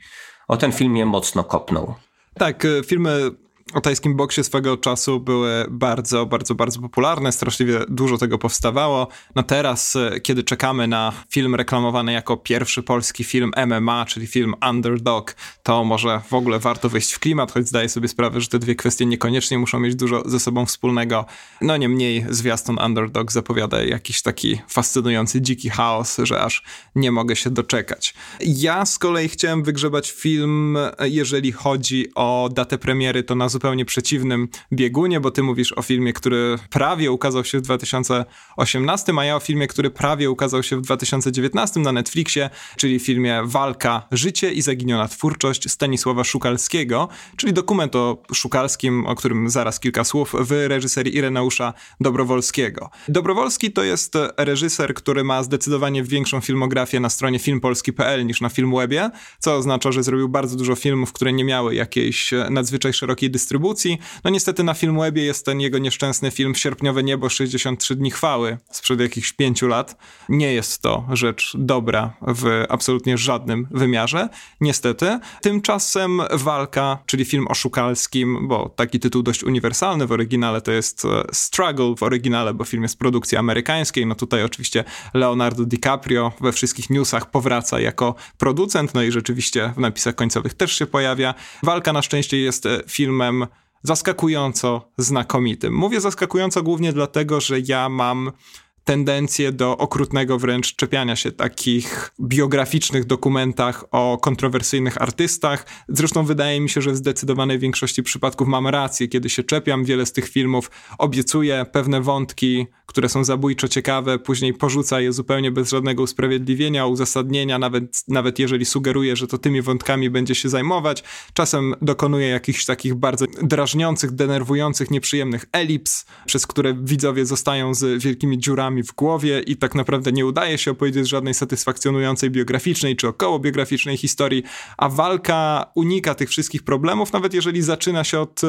o ten film mnie mocno kopnął. Tak, e, filmy o tajskim boksie swego czasu były bardzo, bardzo, bardzo popularne, straszliwie dużo tego powstawało. No teraz, e, kiedy czekamy na film reklamowany jako pierwszy polski film MMA, czyli film Underdog, to może w ogóle warto wejść w klimat, choć zdaję sobie sprawę, że te dwie kwestie niekoniecznie muszą mieć dużo ze sobą wspólnego. No niemniej zwiastun Underdog zapowiada jakiś taki fascynujący dziki chaos, że aż nie mogę się doczekać. Ja z kolei chciałem wygrzebać film, e, jeżeli chodzi o datę premiery, to na zupełnie przeciwnym biegunie, bo ty mówisz o filmie, który prawie ukazał się w 2018, a ja o filmie, który prawie ukazał się w 2019 na Netflixie, czyli filmie Walka, Życie i Zaginiona Twórczość Stanisława Szukalskiego, czyli dokument o Szukalskim, o którym zaraz kilka słów, w reżyserii Ireneusza Dobrowolskiego. Dobrowolski to jest reżyser, który ma zdecydowanie większą filmografię na stronie filmpolski.pl niż na Filmwebie, co oznacza, że zrobił bardzo dużo filmów, które nie miały jakiejś nadzwyczaj szerokiej dystrybucji dystrybucji. No niestety na Filmwebie jest ten jego nieszczęsny film Sierpniowe Niebo 63 dni chwały sprzed jakichś pięciu lat. Nie jest to rzecz dobra w absolutnie żadnym wymiarze, niestety. Tymczasem Walka, czyli film oszukalskim, bo taki tytuł dość uniwersalny w oryginale to jest e, Struggle w oryginale, bo film jest produkcji amerykańskiej. No tutaj oczywiście Leonardo DiCaprio we wszystkich newsach powraca jako producent, no i rzeczywiście w napisach końcowych też się pojawia. Walka na szczęście jest e, filmem zaskakująco znakomitym. Mówię zaskakująco głównie dlatego, że ja mam tendencję do okrutnego wręcz czepiania się takich biograficznych dokumentach o kontrowersyjnych artystach. Zresztą wydaje mi się, że w zdecydowanej większości przypadków mam rację, kiedy się czepiam. Wiele z tych filmów obiecuje pewne wątki, które są zabójczo ciekawe, później porzuca je zupełnie bez żadnego usprawiedliwienia, uzasadnienia, nawet, nawet jeżeli sugeruje, że to tymi wątkami będzie się zajmować. Czasem dokonuje jakichś takich bardzo drażniących, denerwujących, nieprzyjemnych elips, przez które widzowie zostają z wielkimi dziurami w głowie i tak naprawdę nie udaje się opowiedzieć żadnej satysfakcjonującej biograficznej czy około biograficznej historii, a walka unika tych wszystkich problemów, nawet jeżeli zaczyna się od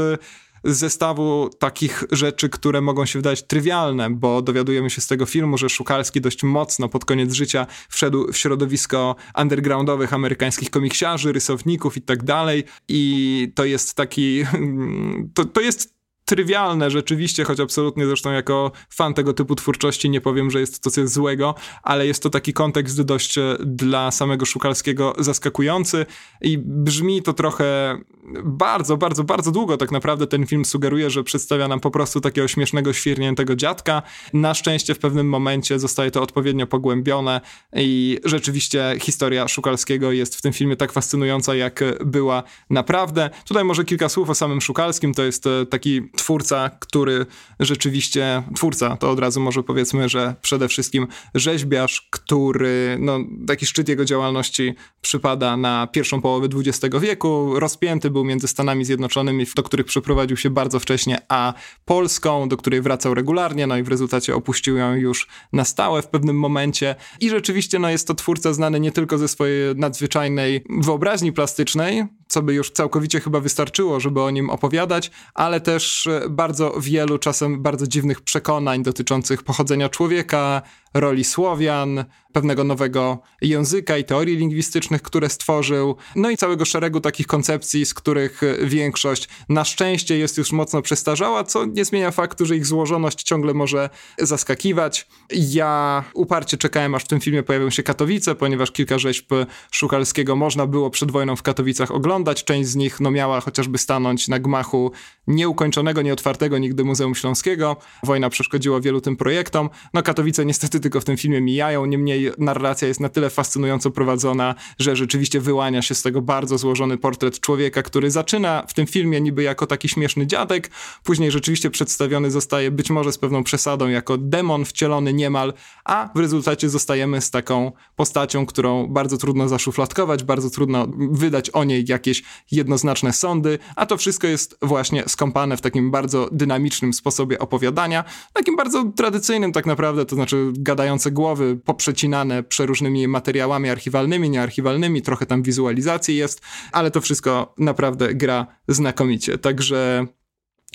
zestawu takich rzeczy, które mogą się wydać trywialne, bo dowiadujemy się z tego filmu, że Szukalski dość mocno pod koniec życia wszedł w środowisko undergroundowych amerykańskich komiksiarzy, rysowników i tak dalej. I to jest taki, (laughs) to, to jest trywialne rzeczywiście, choć absolutnie zresztą jako fan tego typu twórczości nie powiem, że jest to coś złego, ale jest to taki kontekst dość e, dla samego Szukalskiego zaskakujący i brzmi to trochę bardzo, bardzo, bardzo długo tak naprawdę ten film sugeruje, że przedstawia nam po prostu takiego śmiesznego, świrniętego dziadka. Na szczęście w pewnym momencie zostaje to odpowiednio pogłębione i rzeczywiście historia Szukalskiego jest w tym filmie tak fascynująca, jak była naprawdę. Tutaj może kilka słów o samym Szukalskim. To jest e, taki twórca, który rzeczywiście, twórca, to od razu może powiedzmy, że przede wszystkim rzeźbiarz, który, no taki szczyt jego działalności przypada na pierwszą połowę XX wieku, rozpięty był między Stanami Zjednoczonymi, do których przeprowadził się bardzo wcześnie, a Polską, do której wracał regularnie, no i w rezultacie opuścił ją już na stałe w pewnym momencie. I rzeczywiście no jest to twórca znany nie tylko ze swojej nadzwyczajnej wyobraźni plastycznej, co by już całkowicie chyba wystarczyło, żeby o nim opowiadać, ale też bardzo wielu, czasem bardzo dziwnych przekonań dotyczących pochodzenia człowieka, roli Słowian, pewnego nowego języka i teorii lingwistycznych, które stworzył, no i całego szeregu takich koncepcji, z których większość na szczęście jest już mocno przestarzała, co nie zmienia faktu, że ich złożoność ciągle może zaskakiwać. Ja uparcie czekałem, aż w tym filmie pojawią się Katowice, ponieważ kilka rzeźb Szukalskiego można było przed wojną w Katowicach oglądać. Część z nich no, miała chociażby stanąć na gmachu nieukończonego, nieotwartego nigdy Muzeum Śląskiego. Wojna przeszkodziła wielu tym projektom. No Katowice niestety tylko w tym filmie mijają, niemniej narracja jest na tyle fascynująco prowadzona, że rzeczywiście wyłania się z tego bardzo złożony portret człowieka, który zaczyna w tym filmie niby jako taki śmieszny dziadek, później rzeczywiście przedstawiony zostaje być może z pewną przesadą jako demon wcielony niemal, a w rezultacie zostajemy z taką postacią, którą bardzo trudno zaszufladkować, bardzo trudno wydać o niej jakieś jednoznaczne sądy, a to wszystko jest właśnie skąpane w takim bardzo dynamicznym sposobie opowiadania, takim bardzo tradycyjnym tak naprawdę, to znaczy gadające głowy poprzecinane przeróżnymi materiałami archiwalnymi, niearchiwalnymi, trochę tam wizualizacji jest, ale to wszystko naprawdę gra znakomicie. Także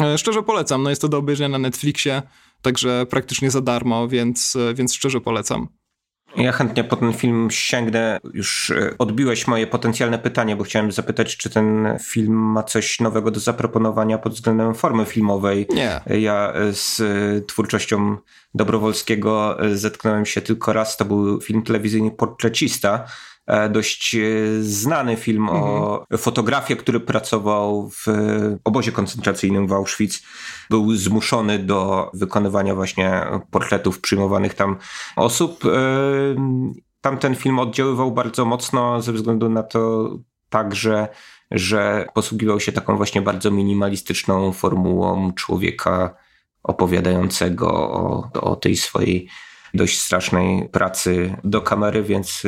e, szczerze polecam. No jest to do obejrzenia na Netflixie, także praktycznie za darmo, więc, e, więc szczerze polecam. Ja chętnie po ten film sięgnę. Już e, odbiłeś moje potencjalne pytanie, bo chciałem zapytać, czy ten film ma coś nowego do zaproponowania pod względem formy filmowej. Nie. Ja e, z e, twórczością Dobrowolskiego zetknąłem się tylko raz. To był film telewizyjny Portrecista dość e, znany film mhm. o fotografie, który pracował w obozie koncentracyjnym w Auschwitz. Był zmuszony do wykonywania właśnie portretów przyjmowanych tam osób. E, tamten film oddziaływał bardzo mocno ze względu na to także, że posługiwał się taką właśnie bardzo minimalistyczną formułą człowieka opowiadającego o, o tej swojej dość strasznej pracy do kamery, więc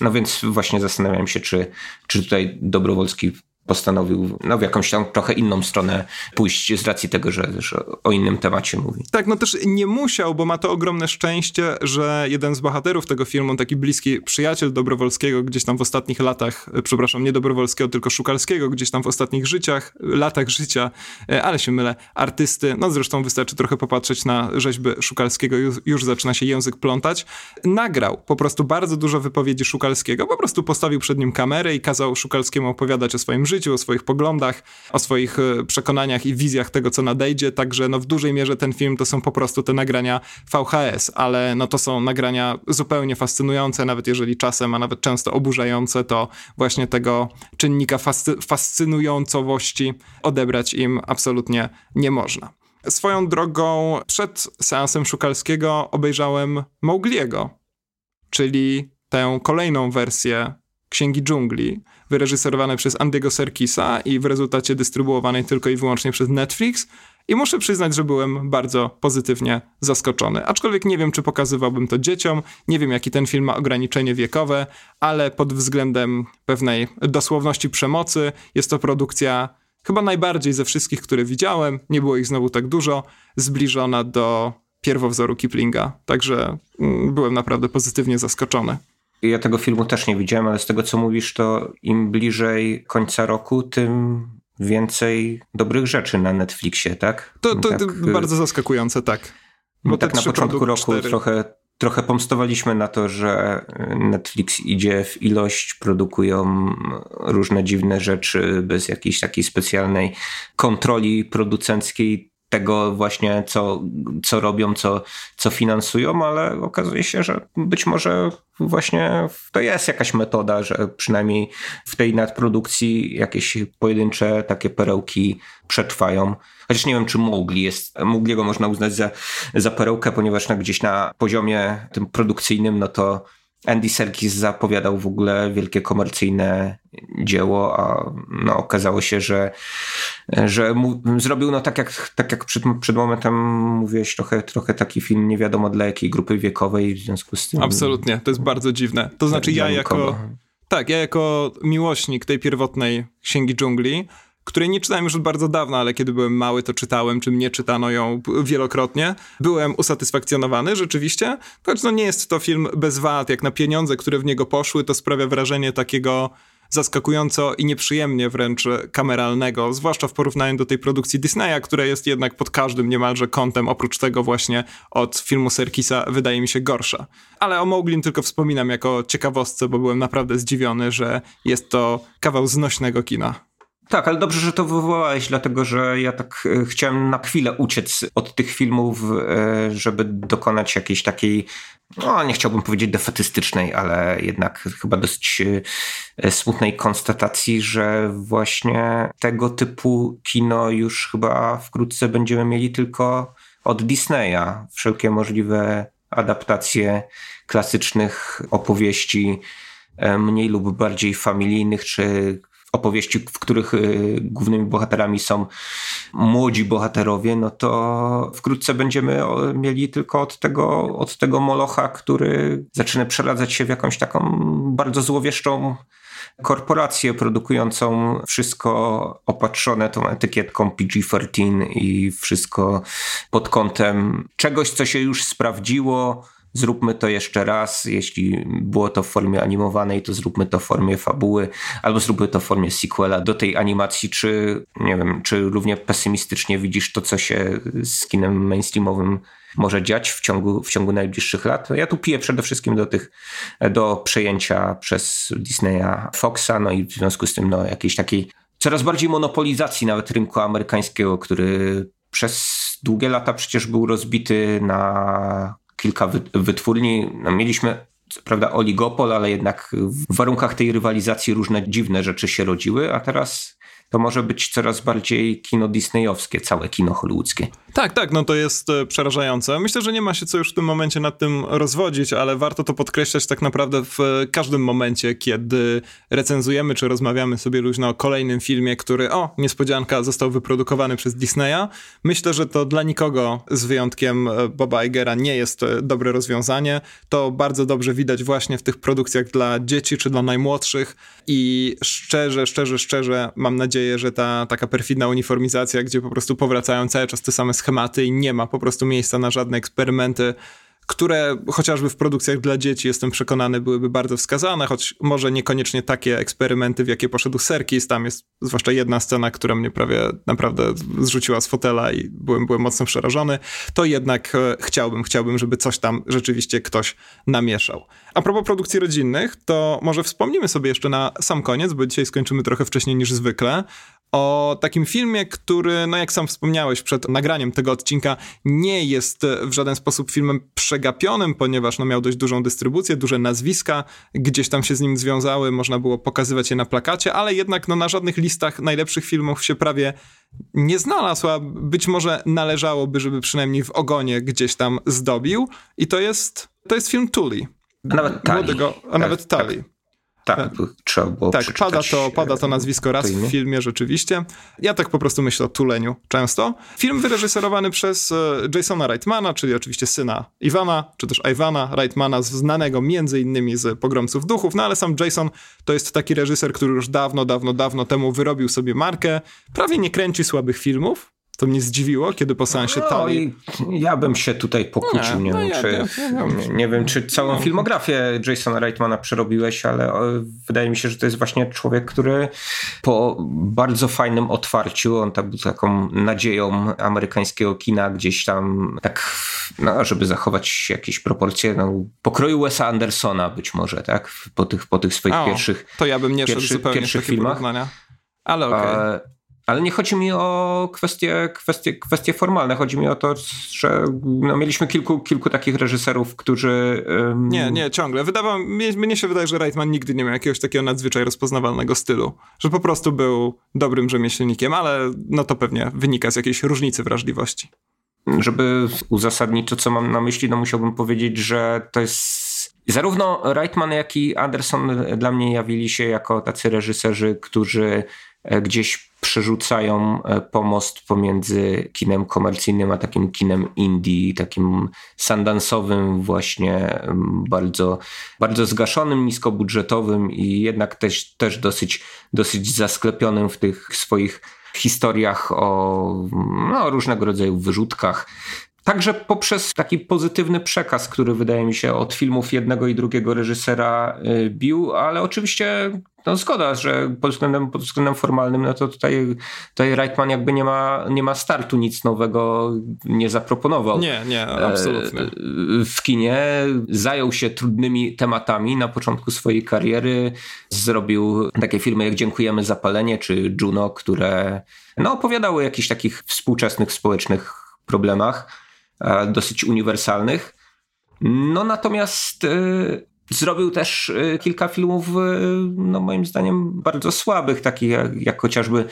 no więc właśnie zastanawiam się, czy, czy tutaj Dobrowolski postanowił no, w jakąś tam trochę inną stronę pójść z racji tego, że, że o innym temacie mówi. Tak, no też nie musiał, bo ma to ogromne szczęście, że jeden z bohaterów tego filmu, taki bliski przyjaciel Dobrowolskiego, gdzieś tam w ostatnich latach, e, przepraszam, nie Dobrowolskiego, tylko Szukalskiego, gdzieś tam w ostatnich życiach, latach życia, e, ale się mylę, artysty, no zresztą wystarczy trochę popatrzeć na rzeźby Szukalskiego, już, już zaczyna się język plątać, nagrał po prostu bardzo dużo wypowiedzi Szukalskiego, po prostu postawił przed nim kamerę i kazał Szukalskiemu opowiadać o swoim życiu, życiu, o swoich poglądach, o swoich e, przekonaniach i wizjach tego, co nadejdzie, także no w dużej mierze ten film to są po prostu te nagrania VHS, ale no to są nagrania zupełnie fascynujące, nawet jeżeli czasem, a nawet często oburzające, to właśnie tego czynnika fascy- fascynującowości odebrać im absolutnie nie można. Swoją drogą przed seansem Szukalskiego obejrzałem Maugliego, czyli tę kolejną wersję Księgi Dżungli, wyreżyserowane przez Andy'ego Serkisa i w rezultacie dystrybuowanej tylko i wyłącznie przez Netflix. I muszę przyznać, że byłem bardzo pozytywnie zaskoczony. Aczkolwiek nie wiem, czy pokazywałbym to dzieciom, nie wiem, jaki ten film ma ograniczenie wiekowe, ale pod względem pewnej dosłowności przemocy jest to produkcja chyba najbardziej ze wszystkich, które widziałem, nie było ich znowu tak dużo, zbliżona do pierwowzoru Kiplinga. Także mm, byłem naprawdę pozytywnie zaskoczony. Ja tego filmu też nie widziałem, ale z tego co mówisz, to im bliżej końca roku, tym więcej dobrych rzeczy na Netflixie, tak? To, to, tak, to bardzo zaskakujące, tak. Bo tak na początku roku trochę, trochę pomstowaliśmy na to, że Netflix idzie w ilość, produkują różne dziwne rzeczy bez jakiejś takiej specjalnej kontroli producenckiej tego właśnie, co, co robią, co, co finansują, ale okazuje się, że być może właśnie to jest jakaś metoda, że przynajmniej w tej nadprodukcji jakieś pojedyncze takie perełki przetrwają. Chociaż nie wiem, czy Mowgli jest, Mowgliego można uznać za, za perełkę, ponieważ na, gdzieś na poziomie tym produkcyjnym, no to Andy Serkis zapowiadał w ogóle wielkie komercyjne dzieło, a no, okazało się, że, że mu, zrobił no tak jak, tak jak przed, przed momentem mówiłeś, trochę, trochę taki film nie wiadomo dla jakiej grupy wiekowej w związku z tym. Absolutnie, to jest bardzo dziwne. To znaczy ja jako... Tak, ja jako miłośnik tej pierwotnej Księgi Dżungli której nie czytałem już od bardzo dawna, ale kiedy byłem mały, to czytałem, czy mnie czytano ją wielokrotnie. Byłem usatysfakcjonowany rzeczywiście, choć no nie jest to film bez wad, jak na pieniądze, które w niego poszły, to sprawia wrażenie takiego zaskakująco i nieprzyjemnie wręcz kameralnego, zwłaszcza w porównaniu do tej produkcji Disneya, która jest jednak pod każdym niemalże kątem, oprócz tego właśnie od filmu Serkisa, wydaje mi się gorsza. Ale o Mowglim tylko wspominam jako ciekawostce, bo byłem naprawdę zdziwiony, że jest to kawał znośnego kina. Tak, ale dobrze, że to wywołałeś, dlatego że ja tak e, chciałem na chwilę uciec od tych filmów, e, żeby dokonać jakiejś takiej, no nie chciałbym powiedzieć defetystycznej, ale jednak chyba dosyć e, smutnej konstatacji, że właśnie tego typu kino już chyba wkrótce będziemy mieli tylko od Disneya. Wszelkie możliwe adaptacje klasycznych opowieści, mniej lub bardziej familijnych, czy opowieści, w których y, głównymi bohaterami są młodzi bohaterowie, no to wkrótce będziemy mieli tylko od tego, od tego molocha, który zaczyna przeradzać się w jakąś taką bardzo złowieszczą korporację produkującą wszystko opatrzone tą etykietką PG-13 i wszystko pod kątem czegoś, co się już sprawdziło, zróbmy to jeszcze raz, jeśli było to w formie animowanej, to zróbmy to w formie fabuły, albo zróbmy to w formie sequela do tej animacji, czy nie wiem, czy równie pesymistycznie widzisz to, co się z kinem mainstreamowym może dziać w ciągu, w ciągu najbliższych lat. Ja tu piję przede wszystkim do tych, do przejęcia przez Disneya Foxa, no i w związku z tym no, jakiejś takiej coraz bardziej monopolizacji nawet rynku amerykańskiego, który przez długie lata przecież był rozbity na kilka wytwórni. No, mieliśmy prawda, oligopol, ale jednak w warunkach tej rywalizacji różne dziwne rzeczy się rodziły, a teraz to może być coraz bardziej kino disneyowskie, całe kino hollywoodzkie. Tak, tak, no to jest e, przerażające. Myślę, że nie ma się co już w tym momencie nad tym rozwodzić, ale warto to podkreślać tak naprawdę w każdym momencie, kiedy recenzujemy czy rozmawiamy sobie luźno o kolejnym filmie, który, o, niespodzianka, został wyprodukowany przez Disneya. Myślę, że to dla nikogo, z wyjątkiem e, Boba Igera, nie jest e, dobre rozwiązanie. To bardzo dobrze widać właśnie w tych produkcjach dla dzieci czy dla najmłodszych i szczerze, szczerze, szczerze mam nadzieję, że ta taka perfidna uniformizacja, gdzie po prostu powracają cały czas te same schematy i nie ma po prostu miejsca na żadne eksperymenty które chociażby w produkcjach dla dzieci, jestem przekonany, byłyby bardzo wskazane, choć może niekoniecznie takie eksperymenty, w jakie poszedł Serkis. Tam jest zwłaszcza jedna scena, która mnie prawie naprawdę zrzuciła z fotela i byłem, byłem mocno przerażony. To jednak e, chciałbym, chciałbym, żeby coś tam rzeczywiście ktoś namieszał. A propos produkcji rodzinnych, to może wspomnimy sobie jeszcze na sam koniec, bo dzisiaj skończymy trochę wcześniej niż zwykle, o takim filmie, który, no jak sam wspomniałeś przed nagraniem tego odcinka, nie jest w żaden sposób filmem przegapionym, ponieważ no, miał dość dużą dystrybucję, duże nazwiska, gdzieś tam się z nim związały, można było pokazywać je na plakacie, ale jednak no, na żadnych listach najlepszych filmów się prawie nie znalazł, a być może należałoby, żeby przynajmniej w ogonie gdzieś tam zdobił i to jest, to jest film Tully. A nawet Tali. Młodego, a tak, nawet Tali. Tak. Tak, e, trzeba było Tak, pada to, pada to nazwisko raz w filmie rzeczywiście. Ja tak po prostu myślę o Tuleniu często. Film wyreżyserowany przez e, Jasona Reitmana, czyli oczywiście syna Iwana, czy też Iwana Reitmana, znanego między innymi z Pogromców Duchów, no ale sam Jason to jest taki reżyser, który już dawno, dawno, dawno temu wyrobił sobie markę. Prawie nie kręci słabych filmów, to mnie zdziwiło, kiedy po seansie no, Tali... Ja bym się tutaj pokłócił. Nie, nie, no wiem, czy, nie, nie, wiem, czy całą filmografię Jasona Reitmana przerobiłeś, ale wydaje mi się, że to jest właśnie człowiek, który po bardzo fajnym otwarciu, on tak był taką nadzieją amerykańskiego kina gdzieś tam, tak, no, żeby zachować jakieś proporcje, no, pokroju Wesa Andersona być może, tak? Po tych, po tych swoich o, pierwszych To ja bym nie szedł zupełnie pierwszych w filmach. Ale okej. Okay. Ale nie chodzi mi o kwestie, kwestie, kwestie formalne. Chodzi mi o to, że no, mieliśmy kilku, kilku takich reżyserów, którzy. Um... Nie, nie, ciągle. Wydawało, mnie, mnie się wydaje, że Reitman nigdy nie miał jakiegoś takiego nadzwyczaj rozpoznawalnego stylu. Że po prostu był dobrym rzemieślnikiem, ale no to pewnie wynika z jakiejś różnicy wrażliwości. Żeby uzasadnić to, co mam na myśli, no musiałbym powiedzieć, że to jest Zarówno Reitman, jak i Anderson dla mnie jawili się jako tacy reżyserzy, którzy gdzieś przerzucają e, pomost pomiędzy kinem komercyjnym a takim kinem indie, takim sandansowym właśnie, bardzo, bardzo zgaszonym, niskobudżetowym i jednak też, też dosyć, dosyć zasklepionym w tych swoich historiach o no, różnego rodzaju wyrzutkach. Także poprzez taki pozytywny przekaz, który wydaje mi się od filmów jednego i drugiego reżysera y, bił, ale oczywiście No zgoda, że pod względem, pod względem formalnym, no to tutaj, tutaj Reitman jakby nie ma, nie ma startu, nic nowego nie zaproponował. Nie, nie, absolutnie. E, w kinie zajął się trudnymi tematami na początku swojej kariery. Zrobił takie filmy jak Dziękujemy za palenie czy Juno, które no, opowiadały o jakichś takich współczesnych społecznych problemach, e, dosyć uniwersalnych. No natomiast e, Zrobił też y, kilka filmów, y, no moim zdaniem, bardzo słabych, takich jak, jak chociażby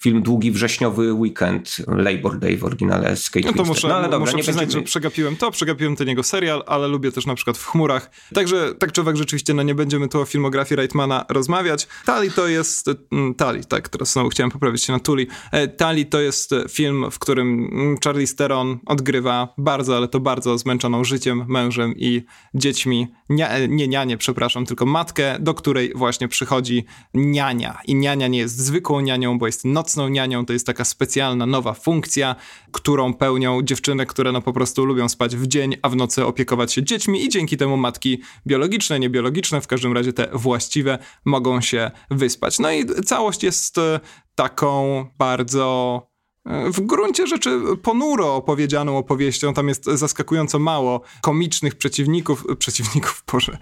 film Długi Wrześniowy Weekend, Labor Day w oryginale z Kate No to muszę, no, ale dobra, muszę nie przyznać, będziemy... że przegapiłem to, przegapiłem ten jego serial, ale lubię też na przykład w Chmurach. Także tak czy owak rzeczywiście, no nie będziemy tu o filmografii Reitmana rozmawiać. Tali to jest, mm, Tali, tak, teraz znowu chciałem poprawić się na Tuli. E, Tali to jest film, w którym mm, Charlie Steron odgrywa bardzo, ale to bardzo zmęczoną życiem, mężem i dziećmi. Nie, nie nie nianię, przepraszam, tylko matkę, do której właśnie przychodzi niania. I niania nie jest zwykłą nianią, bo jest nocną nianią, to jest taka specjalna, nowa funkcja, którą pełnią dziewczyny, które no po prostu lubią spać w dzień, a w nocy opiekować się dziećmi i dzięki temu matki biologiczne, niebiologiczne, w każdym razie te właściwe, mogą się wyspać. No i całość jest e, taką bardzo w gruncie rzeczy ponuro opowiedzianą opowieścią. Tam jest zaskakująco mało komicznych przeciwników, przeciwników, (laughs) Boże,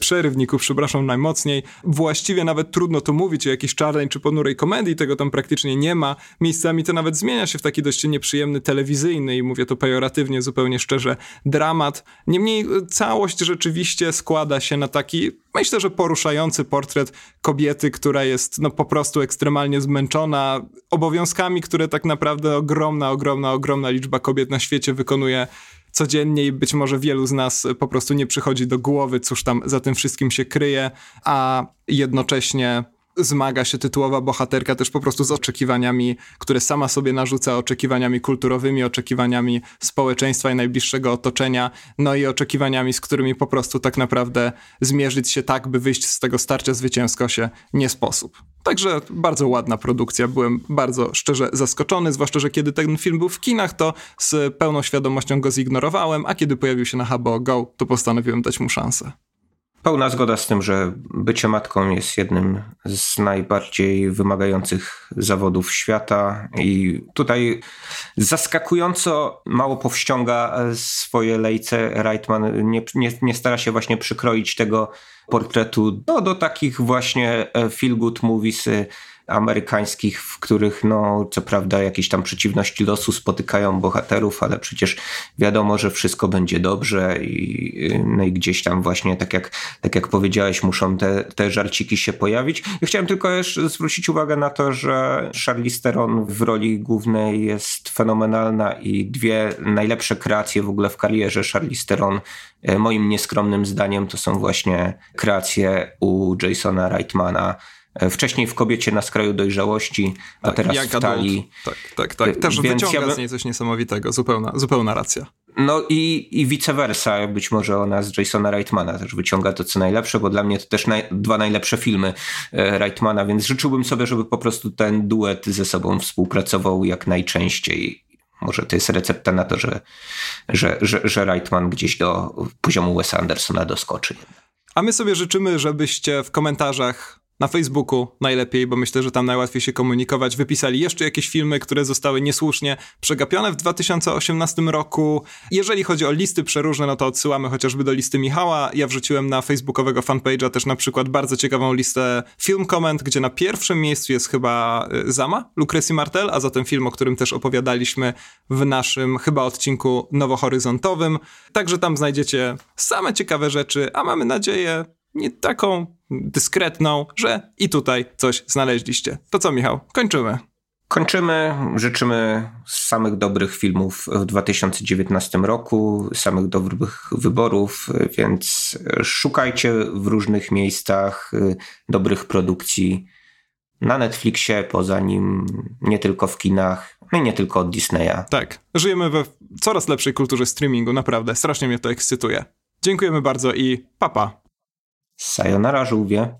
przerywników, przepraszam najmocniej. Właściwie nawet trudno tu mówić o jakiejś czarnej czy ponurej komedii, tego tam praktycznie nie ma. Miejscami to nawet zmienia się w taki dość nieprzyjemny telewizyjny i mówię to pejoratywnie, zupełnie szczerze, dramat. Niemniej całość rzeczywiście składa się na taki, myślę, że poruszający portret kobiety, która jest no po prostu ekstremalnie zmęczona obowiązkami, które tak naprawdę ogromna, ogromna, ogromna liczba kobiet na świecie wykonuje codziennie i być może wielu z nas po prostu nie przychodzi do głowy, cóż tam za tym wszystkim się kryje, a jednocześnie zmaga się tytułowa bohaterka też po prostu z oczekiwaniami, które sama sobie narzuca, oczekiwaniami kulturowymi, oczekiwaniami społeczeństwa i najbliższego otoczenia, no i oczekiwaniami, z którymi po prostu tak naprawdę zmierzyć się tak, by wyjść z tego starcia zwycięsko się nie sposób. Także bardzo ładna produkcja, byłem bardzo szczerze zaskoczony, zwłaszcza, że kiedy ten film był w kinach, to z pełną świadomością go zignorowałem, a kiedy pojawił się na HBO Go, to postanowiłem dać mu szansę. Pełna zgoda z tym, że bycie matką jest jednym z najbardziej wymagających zawodów świata i tutaj zaskakująco mało powściąga swoje lejce. Reitman nie, nie, nie stara się właśnie przykroić tego portretu no, do takich właśnie feel good movies amerykańskich, w których no co prawda jakieś tam przeciwności losu spotykają bohaterów, ale przecież wiadomo, że wszystko będzie dobrze i, no i gdzieś tam właśnie tak jak, tak jak powiedziałeś muszą te, te żarciki się pojawić. Ja chciałem tylko jeszcze zwrócić uwagę na to, że Charlize Theron w roli głównej jest fenomenalna i dwie najlepsze kreacje w ogóle w karierze Charlize Theron e, moim nieskromnym zdaniem to są właśnie kreacje u Jasona Reitmana wcześniej w kobiecie na skraju dojrzałości, a tak, teraz w talii. Tak, tak, tak. Też Więc wyciąga ja z niej coś niesamowitego. Zupełna, zupełna racja. No i, i vice versa. Być może ona z Jasona Reitmana też wyciąga to, co najlepsze, bo dla mnie to też naj, dwa najlepsze filmy e, Reitmana, więc życzyłbym sobie, żeby po prostu ten duet ze sobą współpracował jak najczęściej. Może to jest recepta na to, że, że, że, że Reitman gdzieś do poziomu Wesa Andersona doskoczy. A my sobie życzymy, żebyście w komentarzach na Facebooku najlepiej, bo myślę, że tam najłatwiej się komunikować. Wypisali jeszcze jakieś filmy, które zostały niesłusznie przegapione w 2018 roku. Jeżeli chodzi o listy przeróżne, no to odsyłamy chociażby do listy Michała. Ja wrzuciłem na facebookowego fanpage'a też na przykład bardzo ciekawą listę film comment, gdzie na pierwszym miejscu jest chyba y, Zama, Lucrecji Martel, a zatem film, o którym też opowiadaliśmy w naszym chyba odcinku nowohoryzontowym. Także tam znajdziecie same ciekawe rzeczy, a mamy nadzieję, taką dyskretną, że i tutaj coś znaleźliście. To co, Michał? Kończymy. Kończymy. Życzymy samych dobrych filmów w 2019 roku, samych dobrych wyborów, więc szukajcie w różnych miejscach dobrych produkcji na Netflixie, poza nim, nie tylko w kinach, no i nie tylko od Disneya. Tak. Żyjemy we coraz lepszej kulturze streamingu, naprawdę. Strasznie mnie to ekscytuje. Dziękujemy bardzo i papa. Sayonara żółwie.